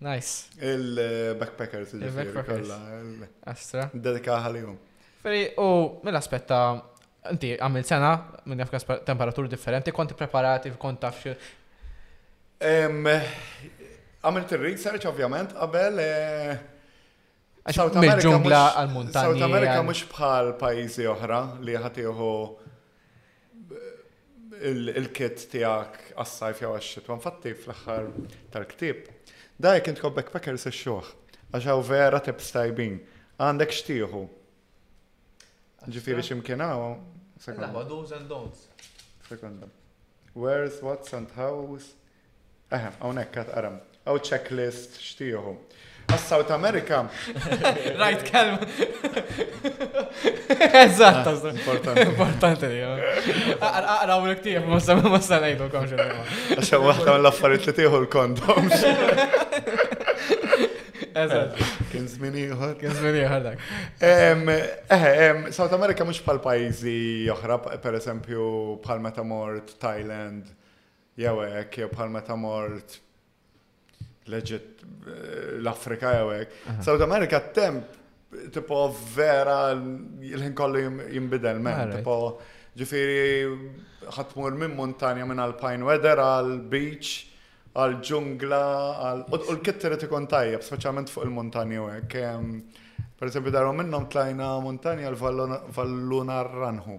Nice.
Il-backpackers.
Il-backpackers. Astra.
Dedika ħalijum.
Feri, u mill-aspet ta' inti għamil sena minn jafkas temperaturi differenti, konti preparati, kont taf
Għamilt il-research, ovvjament, qabel eh,
Mill-ġungla għal-muntanja.
South America mhux bħal pajjiżi oħra li ħatiħu il-kit tiegħek għas-sajf jew għax-xitwa. Infatti fl-aħħar tal-ktieb, da jekk intkom backpackers ix-xuħ, għax hawn vera tips tajbin, għandek xtieħu. Ġifieri x'imkien hawn. Sekonda.
Do's and don'ts.
Sekonda. Where's, what's and how's. Eħe, hawnhekk qed ara. Hawn checklist x'tieħu. Għas-South America.
Rajt kelm. Eżatt,
ah, importanti.
Importanti li Aqra u l-ktib, ma sa ma sa ngħidu kom
xi. Għax hemm waħda mill-affarijiet li tieħu l-kondom.
Eżatt.
Kien żmien ieħor.
Kien żmien ieħor
dak. Eħe, South America mhux bħal pajjiżi oħra, pereżempju bħal meta mort Thailand Jew hekk, jew bħal meta mort l-Eġitt, l-Afrika jew hekk. South America temp tipo vera il-ħin kollu jimbidel men, tipo ġifieri ħatmur minn montanja minn għal pine weather għal beach għal ġungla għal u l-kit trid ikun tajjeb, speċjalment fuq il-montanja u hekk. Per eżempju darba minnhom tlajna montanja l-Valluna Ranħu.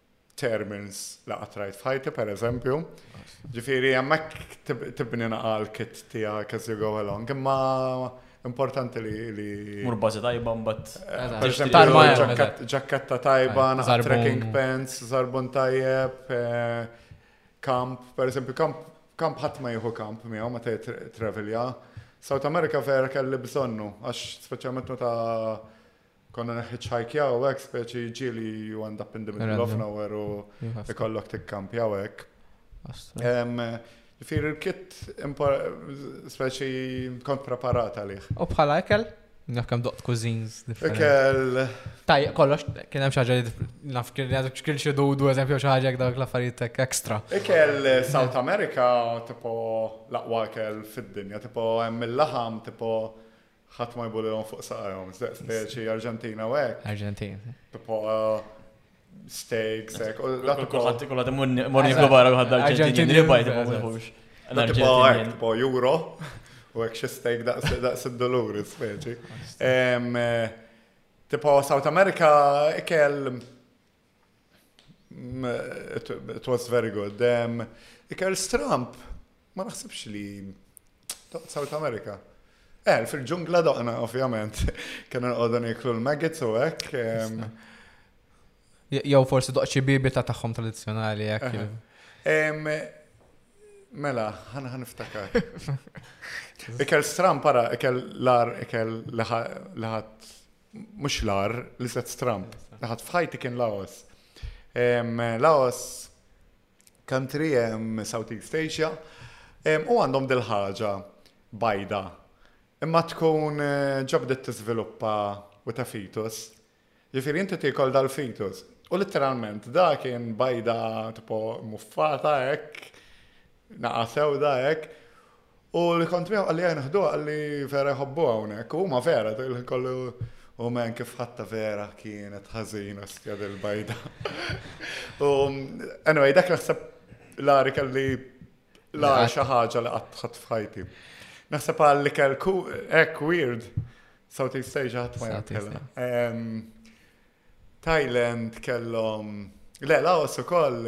termins li qatt rajt f'ħajti pereżempju. Ġifieri hemmhekk tibni naqal kit tiegħek as you go along, imma importanti li li.
Mur bażi tajba
mbagħad. Ġakketta tajba,
naqal
trekking pants, zarbun tajjeb, eh, kamp, pereżempju kamp kamp ħadd ma jieħu kamp miegħu meta travelja. South America vera kelli bżonnu, għax speċjalment meta Konna nihitchhikjaw hekk speċi ġieli you end up in the middle of nowhere u ikollok tikkampjaw hekk. Ġifieri l-kit speċi kont preparat għalih.
U bħala ekel? Naf kemm doqt cuisines differenti.
Ekel.
Tajjeb kollox kien hemm xi ħaġa li naf kien għadek xkil xi dudu eżempju xi ħaġa dawk l-affarijiet ekstra.
Ekel eh, South America tipo l-aqwa ekel fid-dinja, tipo hemm il-laħam tipo ħadd ma jbulilhom fuq saqajhom, speċi Arġentina u hekk.
Arġentin.
Tipo uh, steak, sek, u dak
kulħadd kulħadd imur jibdu barra
kulħadd
Arġentin li
bajt
ma
mhux. Tipo hekk, tipo euro, u hekk xi steak daqs id-dolur speċi. Eh, tipo South America ikel It was very good. Um, Ikel Stramp, ma naħsibx li South America. Eh, fil-ġungla doqna, ovvjament. Kena nqodu niklu l-maggots u hekk. Um,
Jew forsi doqxi bibi ta' tagħhom tradizzjonali hekk.
Um, Mela, ħana ħan iftakar. Ikel stram para, ikel lar, ikel liħat Mhux l-agħar, l-istess Trump. Naħat f'ħajti kien Laos. Laos country Southeast Asia u għandhom dil-ħaġa bajda. Imma tkun eh, ġabdet tiżviluppa u ta' fitus. Ġifieri inti tikol dal-fitus. U literalment da kien bajda tipo muffata hekk, naqa' sewda hekk U li kont miegħu qalli ejja neħduha qalli vera jħobbuha hawnhekk. U huma vera kollu u men kif ħatta vera kienet ħażin ostja dil-bajda. U anyway, dak naħseb l-għari kelli l-għar xi ħaġa li qatt ħadd f'ħajti. Naħseb għalli kell hekk weird South East Asia ħadd ma jgħidilha. Thailand kellhom Le, Laos ukoll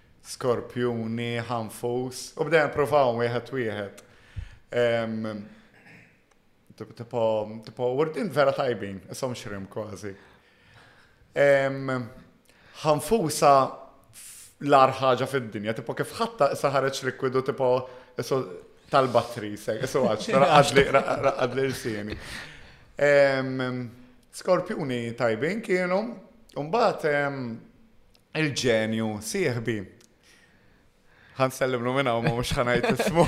skorpjuni, ħanfus, u bdejna nipprovaw wieħed wieħed. Tipo, tipo, wurdin vera tajbin, isom xrim kważi. Ħanfusa l-ar ħaġa fid-dinja, tipo kif ħatta issa ħareġ likwidu tipo tal-batteri, issa għax, raqqad li l-sieni. Skorpjuni tajbin kienu, un-bat Il-ġenju sieħbi. Ħan sellimlu minn hawn ma mhux ħan ngħid ismu.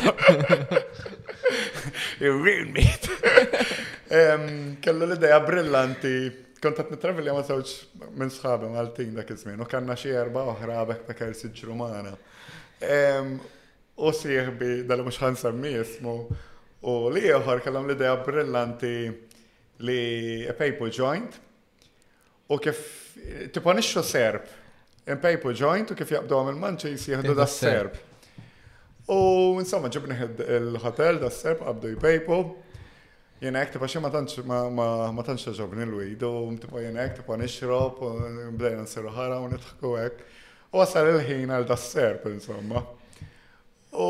Ir-real meat. Kellu l-idea brillanti kont qed nittravelja ma' żewġ minn sħabi Maltin dak iż-żmien u kellna xi erba' oħra backpackers jiġru magħna. U sieħbi dal mhux ħan semmi ismu u li ieħor kellhom l-idea brillanti li pejpu joint U kif tiponixxu serb, impejpu ġojnt u kif jaqbdhom il-manċis jieħdu da serb. U insomma ġibni il-hotel da serb qabdu jpejpu. Jena ek tipa xie ma tantx ma tantx ġobni l-wid u tipa jena ek tipa nixrob u bdejna nsiru ħara u nitħku ek. U għasal il-ħin għal da serb insomma. U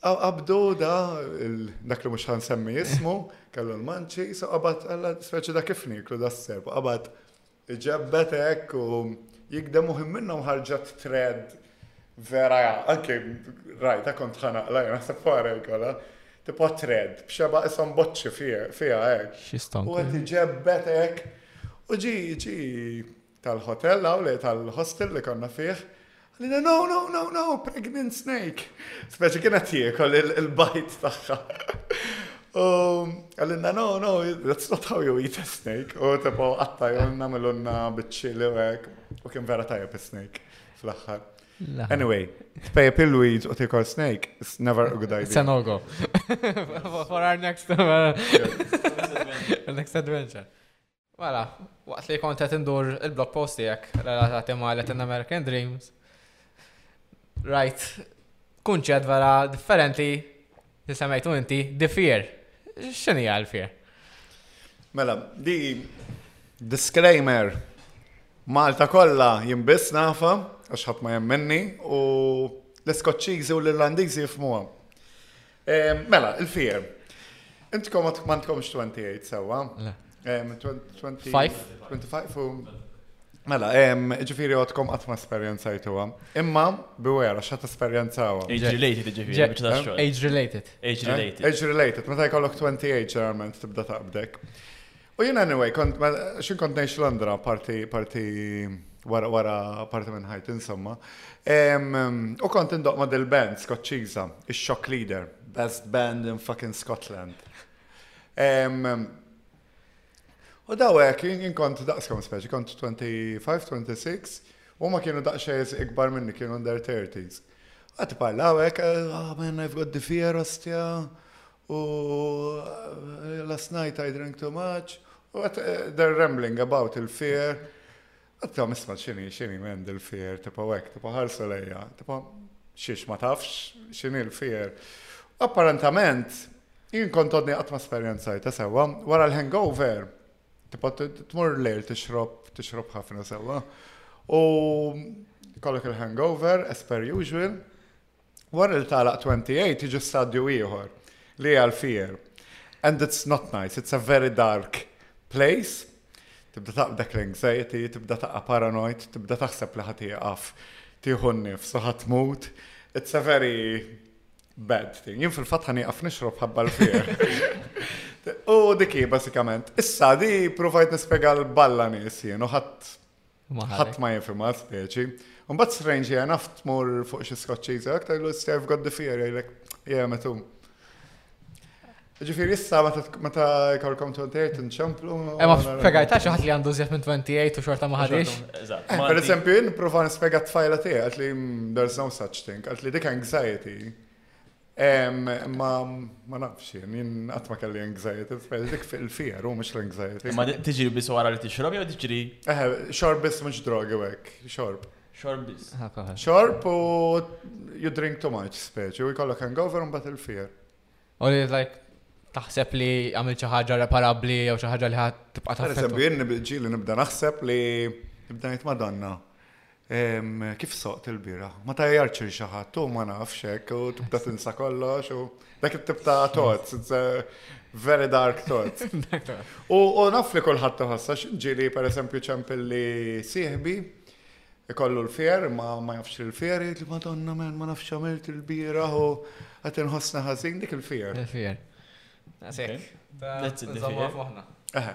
Qabdu da, dak li mhux ħan semmi jismu, kellu l-manċi, so qabad għalla speċi da kif niklu da s-serp, qabad ġebbet hekk u jikdem uħim minna mħarġat tred vera ja, anke rajta kont ħana la jena se fara jkolla, tipo tred, bxeba isom boċċi fija hekk. U għet ġebbet hekk, u ġi ġi tal-ħotell hawn li tal-hostel li konna fih. Għalina, no, no, no, no, pregnant snake. Speċi kienet jiekol il-bajt tagħha. U għalina, no, no, that's not how you eat a snake. U tipo għatta jonna melunna bitċi li għek. U kien vera tajab snake fl-axħar. Anyway, tpejp il-weeds u tikol snake, it's never a good idea.
It's a no-go. For our next, uh, next adventure. Mela, waqt li kont qed indur il-blog post tiegħek relatati ma' Latin American Dreams, rajt kunċett vera differenti li semmejtu inti, the fear. X'inhi għal fear?
Mela, di disclaimer Malta kollha jinbiss nafa għax ħadd ma jemmenni u l-Iskoċċiżi u l-Irlandiżi jifmuha. Mela, il-fir. Intkom ma tkomx 28 sewa.
25?
25 u. Mela, ġifiri għodkom għatma esperienzajtu għam. Imma, beware, xat esperienzawa.
Age-related,
ġifiri, biex ta' xogħol. Age-related.
Age-related. Age-related, meta jkollok 28 ġeneralment tibda taqbdek. U jien anyway, kont, xin kont nejx Londra, parti, parti, wara, wara, parti minn ħajt, insomma. U kont indoq ma' dil-band, Skoċċiza, il-Shock Leader, best band in fucking Scotland. U dawek, jien kont daqskom speċi, kont 25, 26, u ma kienu daqxejz ikbar minni, kienu under 30s. Għati parlawek, ah man, I've got the fear, ostja. u last night I drank too much, u għat eh, they're rambling about il-fear. Għatta misma xini, xini mend il-fear, tipo għek, tipo ħarsu lejja, tipo xiex ma tafx, xini il-fear. Apparentament, jien kont għodni għatma esperienzajta sewa, wara l-hangover, tipo tmur lejl tixrob, tixrob ħafna sewa. U kollok il-hangover, as per usual, Wara li tagħlaq 28 jiġi stadju ieħor li hija l-fear. And it's not nice, it's a very dark place. Tibda taqbdek l-anxiety, tibda taqqa paranoid, tibda taħseb li ħadd ieqaf tieħu n-nifs u ħadd tmut. It's a very bad thing. Jien fil-fatt ħan ieqaf nixrob ħabba l-fear. U diki basikament. Issa di provajt nispjega l-balla nies jien u ħadd Ħadd ma jifhimha speċi. Mbagħad strange hija naf tmur fuq xi skoċċiża aktar lu Steve God the Fear jgħidlek hija metu. Ġifieri issa meta jkollkom 28 inċemplu.
Imma eh, fegajta xi ħadd li għandu żjed minn 28 u xorta ma
ħadix.
Eh, per eżempju, jien nipprova nispjega t-tfajla tiegħi qed li mm, there's no such thing, qed li dik anxiety Ma ma nafx, jien qatt ma kelli anxiety, tfel dik fil-fier u mhux l-anxiety.
Ma tiġri biss wara li tixrob jew tiġri?
Eh, xorb biss mhux drogi hekk, xorb.
Xorb biss.
Xorb u you drink too much speċi u jkollok hangover u mbagħad il-fier.
U li like taħseb li għamil xi ħaġa reparabbli jew xi ħaġa li ħadd tibqa' taħseb.
Eżempju, jien ġieli nibda naħseb li nibda ngħid Madonna. Ehm, kif soqt il-bieraħ? Ma tajjarx il xi ħadd, u ma nafx hekk, u tibda tinsa kollox, u dak it-tip ta' tots, it's a very dark tots. U naf li kulħadd taħassa x'ġieli pereżempju ċempilli sieħbi, ikollu l-fier, ma ma jafx il-fier, li madonna men ma nafx għamilt il-bieraħ u qed inħossna ħażin dik il-fier.
Il-fier.
That's it. That's it.
Eħe.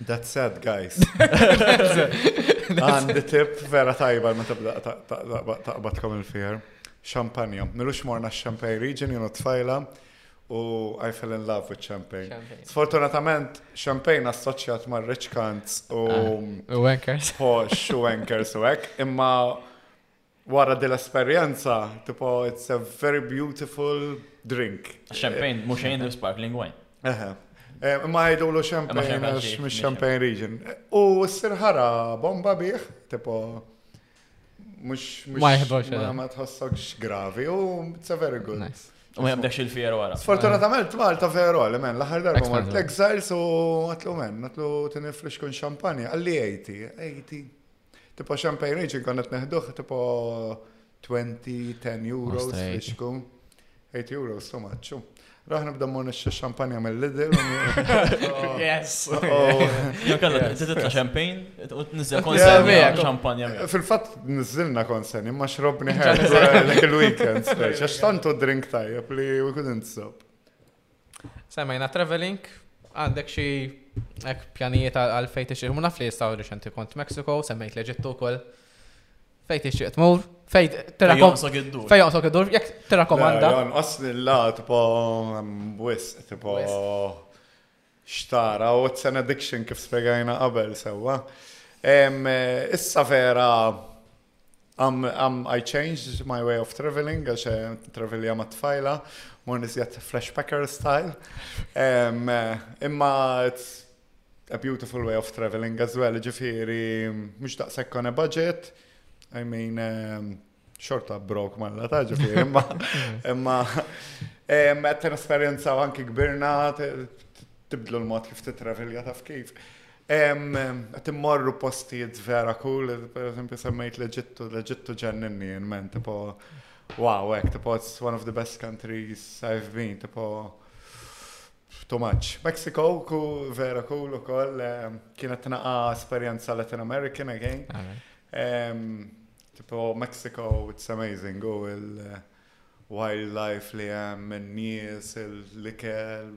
That's sad, guys. Għandi tip vera tajba ma tibda taqbadkom il-fier. Xampanja. Milux morna x-Champagne Region, jenu tfajla u I fell in love with champagne. Sfortunatament, champagne assoċjat ma' rich cunts u.
Ah, u wankers.
Posh u wankers u ek, imma Wara din l-esperjenza, tipo, it's a very beautiful drink.
Champagne, mhux xejn sparkling wine.
Eħe. Eh, ma jgħidulu champagne għax
mhux
champagne region. U s-sirħara bomba bih, tipo, mhux
ma jħibbux. Eh.
Ma tħossokx gravi u it's a very good.
Nice.
U ma jemdex il-fier wara.
Sfortunatament Malta veru li men, l-aħħar darba Mart Exiles u għatlu men, għatlu tiniflix kun xampanja, għalli 80, 80. Tipo champagne raging konnet neħduħ tipo 20, 10 euros
biex
tkun. 8 euros so much. Raħna bda mmur nixxi xampanja mill-Lidl.
Yes.
Jokalla, oh. titla champagne, u t-nizzel
konserni
xampanja.
Fil-fat nizzilna konserni, ma xrobni ħed, dak il-weekend, għax tantu drink tajjeb li we couldn't stop.
Semmejna traveling, għandek xi hekk pjanijiet għal fejn tixtieq tmur naf li jistgħu riċenti kont Mexico, semmejt l-Eġittu wkoll. Fejn tixtieq tmur, fejn
Jonqsok iddur.
Fejn jonqsok iddur, jekk
tirrakkomanda. Jonqosni l-la tipo wis, tipo xtara u it's an addiction kif spjegajna qabel sewwa. Issa vera I'm, I'm, I changed my way of traveling, għax eh, travelja ma tfajla, more nisjat flashpacker style. Um, imma it's a beautiful way of traveling as well, ġifiri, mux daqsek on a budget, I mean, um, xorta brok malla ta' ġifiri, imma, imma, um, ten esperienza anki kbirna, tibdlu l-mod kif titravelja taf kif. Qed immorru postijiet vera cool, per eżempju semmejt l-Eġittu, l-Eġittu ġenninni in men, tipo wow, ek, tipo it's one of the best countries I've been, tipo too much. Mexico ku vera cool ukoll, kienet naqa esperjenza Latin American again. Tipo Mexico, it's amazing, u il-wildlife li hemm, in-nies, il-likel,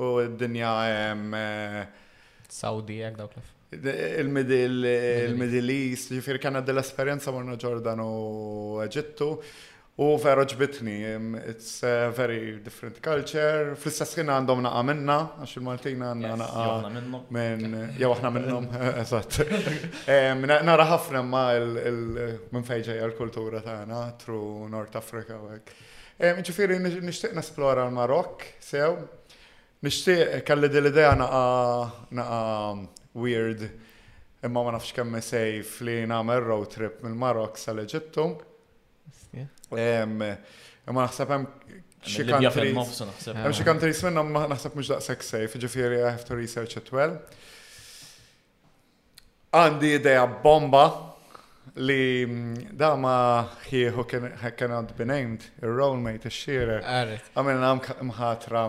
U d-dinja
Saudi hekk dawk lef.
Il-Middle East, ġifieri kellna dil esperjenza morna Ġordan u Eġittu. U vera ġbitni, it's a very different culture. Fl-istess ħin għandhom naqa minna, għax il-Maltin għandna naqa.
Għandna minnhom.
Minn, jew aħna minnhom, eżatt. Nara ħafna ma minn fejn ġejja l-kultura tagħna, tru North Africa u hekk. Jiġifieri nixtieq nesplora l-Marokk sew, nixtieq, kelli din l-idea naqa' naqa' weird imma ma nafx kemm hi safe li nagħmel road trip mill-Marokk sal-Eġittu. Imma naħseb hemm xi countries. Hemm xi countries minnhom naħseb mhux daqshekk safe, jiġifieri I have to research it well. Għandi idea bomba li da ma ħieħu kien cannot be named, ir-rollmate,
ix-xire.
Għamilna mħatra,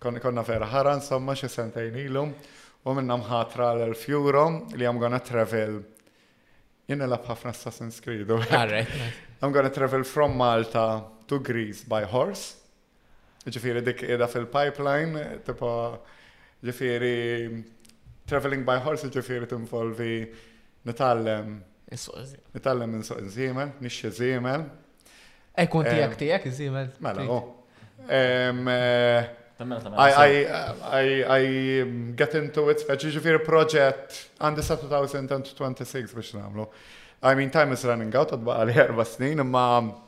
konna vera ħara, insomma, xi sentejn ilum, u għamilna mħatra l-1000 euro li I'm gonna travel. Jien nilab ħafna Assassin's Creed. I'm gonna travel from Malta to Greece by horse. Jiġifieri dik qiegħda fil-pipeline, tipo jiġifieri travelling by horse jiġifieri tinvolvi nitgħallem nitgħallem minn suq iżiemel, nixxi żiemel.
Ekun
eh,
tiegħek tiegħek iżiemel.
Mela, oh. eh, I get into it, speċi ġifiri proġett għandi sa 2026 biex namlu. I mean, time is running out, għadba għalli erba snin, imma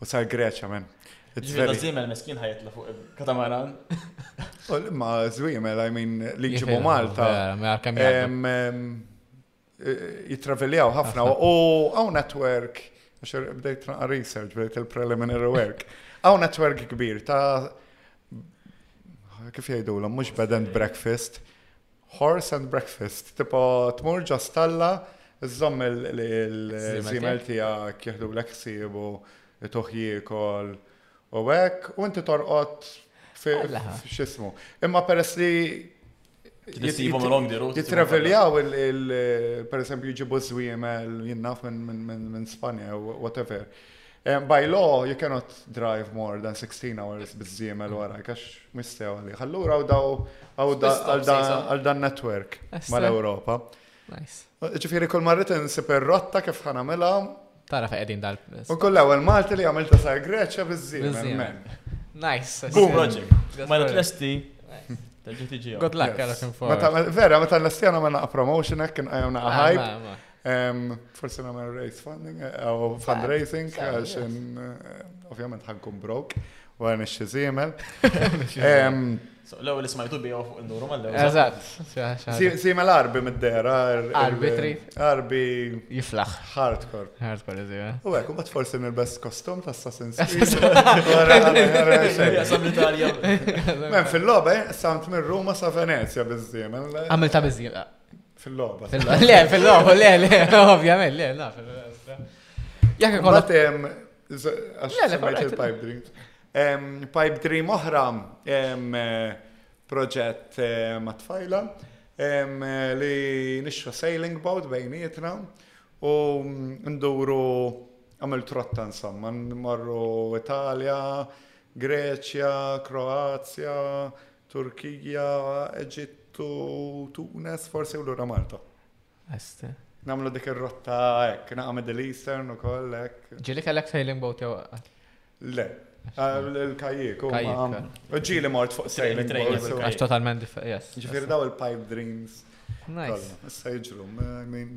U
sar Greċja, men. Ġveri,
zimel meskin ħajtla fuq katamaran.
Ma zimel, I mean, li ġibu Malta. Jitraveljaw eh, ħafna. U għaw network, għaxer bdejt naqa research, bdejt il-preliminary work. Għaw network kbir ta' kif jgħidu l mux bed and breakfast, Horse and breakfast, tipo tmur ġo stalla, żomm il-żiemel tiegħek jieħdulek ħsiebu, ituh jiekol u hekk, u inti
torqod
x'ismu. Imma peress li Jitraveljaw il-, per esempio, jġibu żwiemel, jinnaf minn Spanja, whatever. By law, you cannot drive more than 16 hours bizzimel wara, kax mistew għalli. Allura għal dan network mal-Europa. Ġifiri, kol marrit nsib rotta kif ħanamela.
Tara feqedin dal.
U koll ewel Malti li għamil ta' sar Greċja bizzimel.
Nice.
Boom project. Ma l-esti.
Good luck, għalak
inform. Vera, ma tal-lestijana ma naqqa promotion, ekk nqajam
naqqa
hype. Forsi nagħmel race funding, eh, fundraising, għax eh, ovvjament ħankun broke, wara nixxi
ziemel. L-ewwel ismajtu bija fuq induru mal-ewwel.
Eżatt.
Ziemel arbi mid-dera.
Arbi trid.
Arbi.
Jiflaħ.
Hardcore.
Hardcore
iżjed. Eh. U hekk imbagħad forsi nilbes kostum ta' Assassin's Creed. Men fil-logħba, samt mir-Ruma sa' Venezja
biż-żiemel. Għamilta biż-żiemel.
Fil-logħba.
Le, fil-logħba, le, le, ovvjament, le, naf. Jekk ikollok
hemm il-pipe dreams. Pipe dream oħra eh, proġett eh, ma' tfajla eh, li nixra sailing boat bejnietna u mm, nduru għamil trotta insomma, marru Italja, Greċja, Kroazja, Turkija, Eġittu, Tunes, forsi u lura Malta.
Este.
Namlu dik ir-rotta hekk, naqa' Middle Eastern ukoll hekk.
Ġieli kellek sailing boat jew
Le. Ah, Il-kajjik u ġieli mort fuq sailing boat.
Għax totalment differenti, yes.
Ġifieri daw il-pipe dreams.
Nice.
Issa jiġru, I mean.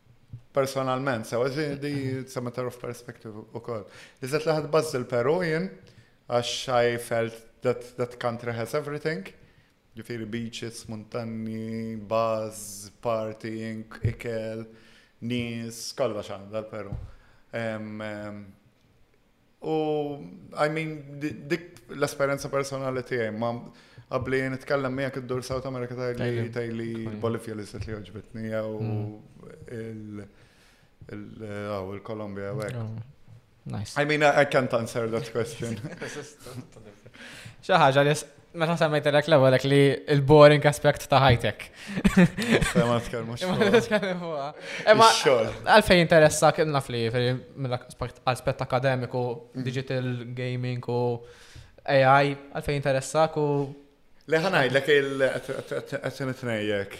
personalment, sewa di sa matter of perspective u koll. Iżet laħad bazzil peru jien, għax I felt that that country has everything. Ġifiri beaches, montanni, buzz, partying, ikel, nis, kollox għandha l-Peru. U, I mean, dik l-esperienza personali tiegħi, ma qabli nitkellem miegħek id-dur South America tajli
tajli
Bolivia li set li oġbitni jew hmm. il-Kolombja jew hekk.
Oh, nice.
I mean, I can't answer that question.
Xi ħaġa li Meta semmejtelek l-ewwel hekk li l-boring aspect ta' ħajtek.
Ma tkellmux
fuqha. Imma għalfejn interessa kien naf li mill-aspett akademiku, mm. digital gaming u AI, għalfejn interessak u.
Le ħanajd l-ek il-għatin it-tnejjek.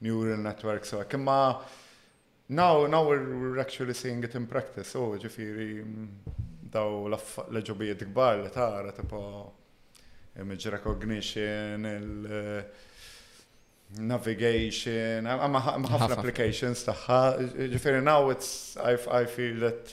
neural networks u hekk. Imma now, now we're, we're actually seeing it in practice, u ġifiri daw l-ġobijiet kbar li tara, tipo image recognition, il- navigation, għamma ħafna applications taħħa, ġifiri now it's, I, I feel that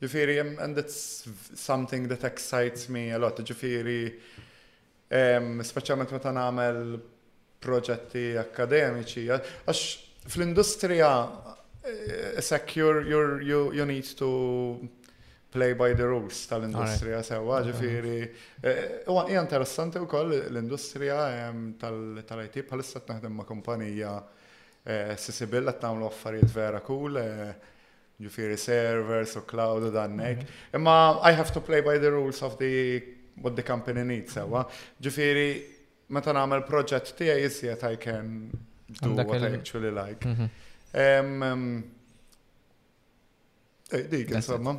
Ġifieri, and it's something that excites me a lot, ġifieri, speċjalment meta nagħmel proġetti akkademiċi, għax fl-industrija isek you're, you're, you, you need to play by the rules tal-industrija sewa, ġifiri. U għan interessanti u koll l-industrija tal-IT bħalissa t-naħdem ma' kumpanija Sisibil għat namlu affarijiet vera cool. Ġifieri servers u cloud u dan hekk. Imma I have to play by the rules of the what the company needs sewwa. Ġifieri meta nagħmel proġett tiegħi iżjed I can do what I actually like.
Mhm.
Eh, dik, insomma.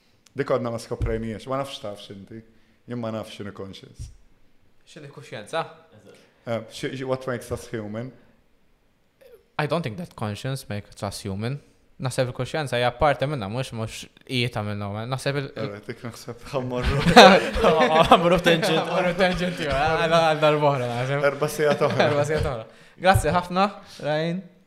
Dik għadna ma skoprejnijiex, ma nafx tafx inti. Jien ma nafx x'inhi conscience.
X'inhi kuxjenza?
Eh, what makes us human?
I don't think that conscience makes us human. Naħseb il-kuxjenza hija parti minna, mhux mhux qiegħda minna. Naħseb il-
eh, Dik naħseb ħammorru.
Ħammorru
tenġent. Ħammorru tenġent għal dal-bohra naħseb.
Erba' sija
toħra.
Erba'
sija toħra. Grazzi ħafna, Rajn.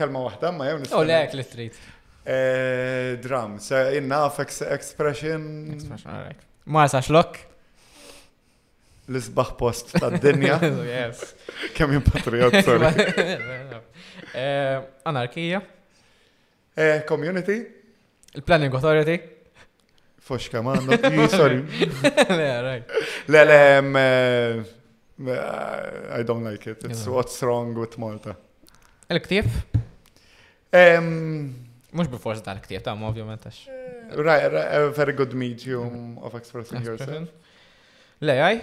Kelma
waħda, ma jew nista'.
U lek li trid.
Eh, drum, se innaf expression.
Expression, alright. Ma sax lok?
L-isbaħ post ta' dinja.
Yes.
Kemm jien patriot, sorry.
Eh, anarkija.
Eh, community?
Il-Planning Authority?
Fux kemm għandhom, sorry.
Le, right.
Le, le, eh, eh, I don't like it. It's what's wrong with Malta. Il-ktif?
Mux bifors dal-ktif, ta' ovvjament għax.
Eh, right, a very good medium of expressing yourself.
Le, għaj?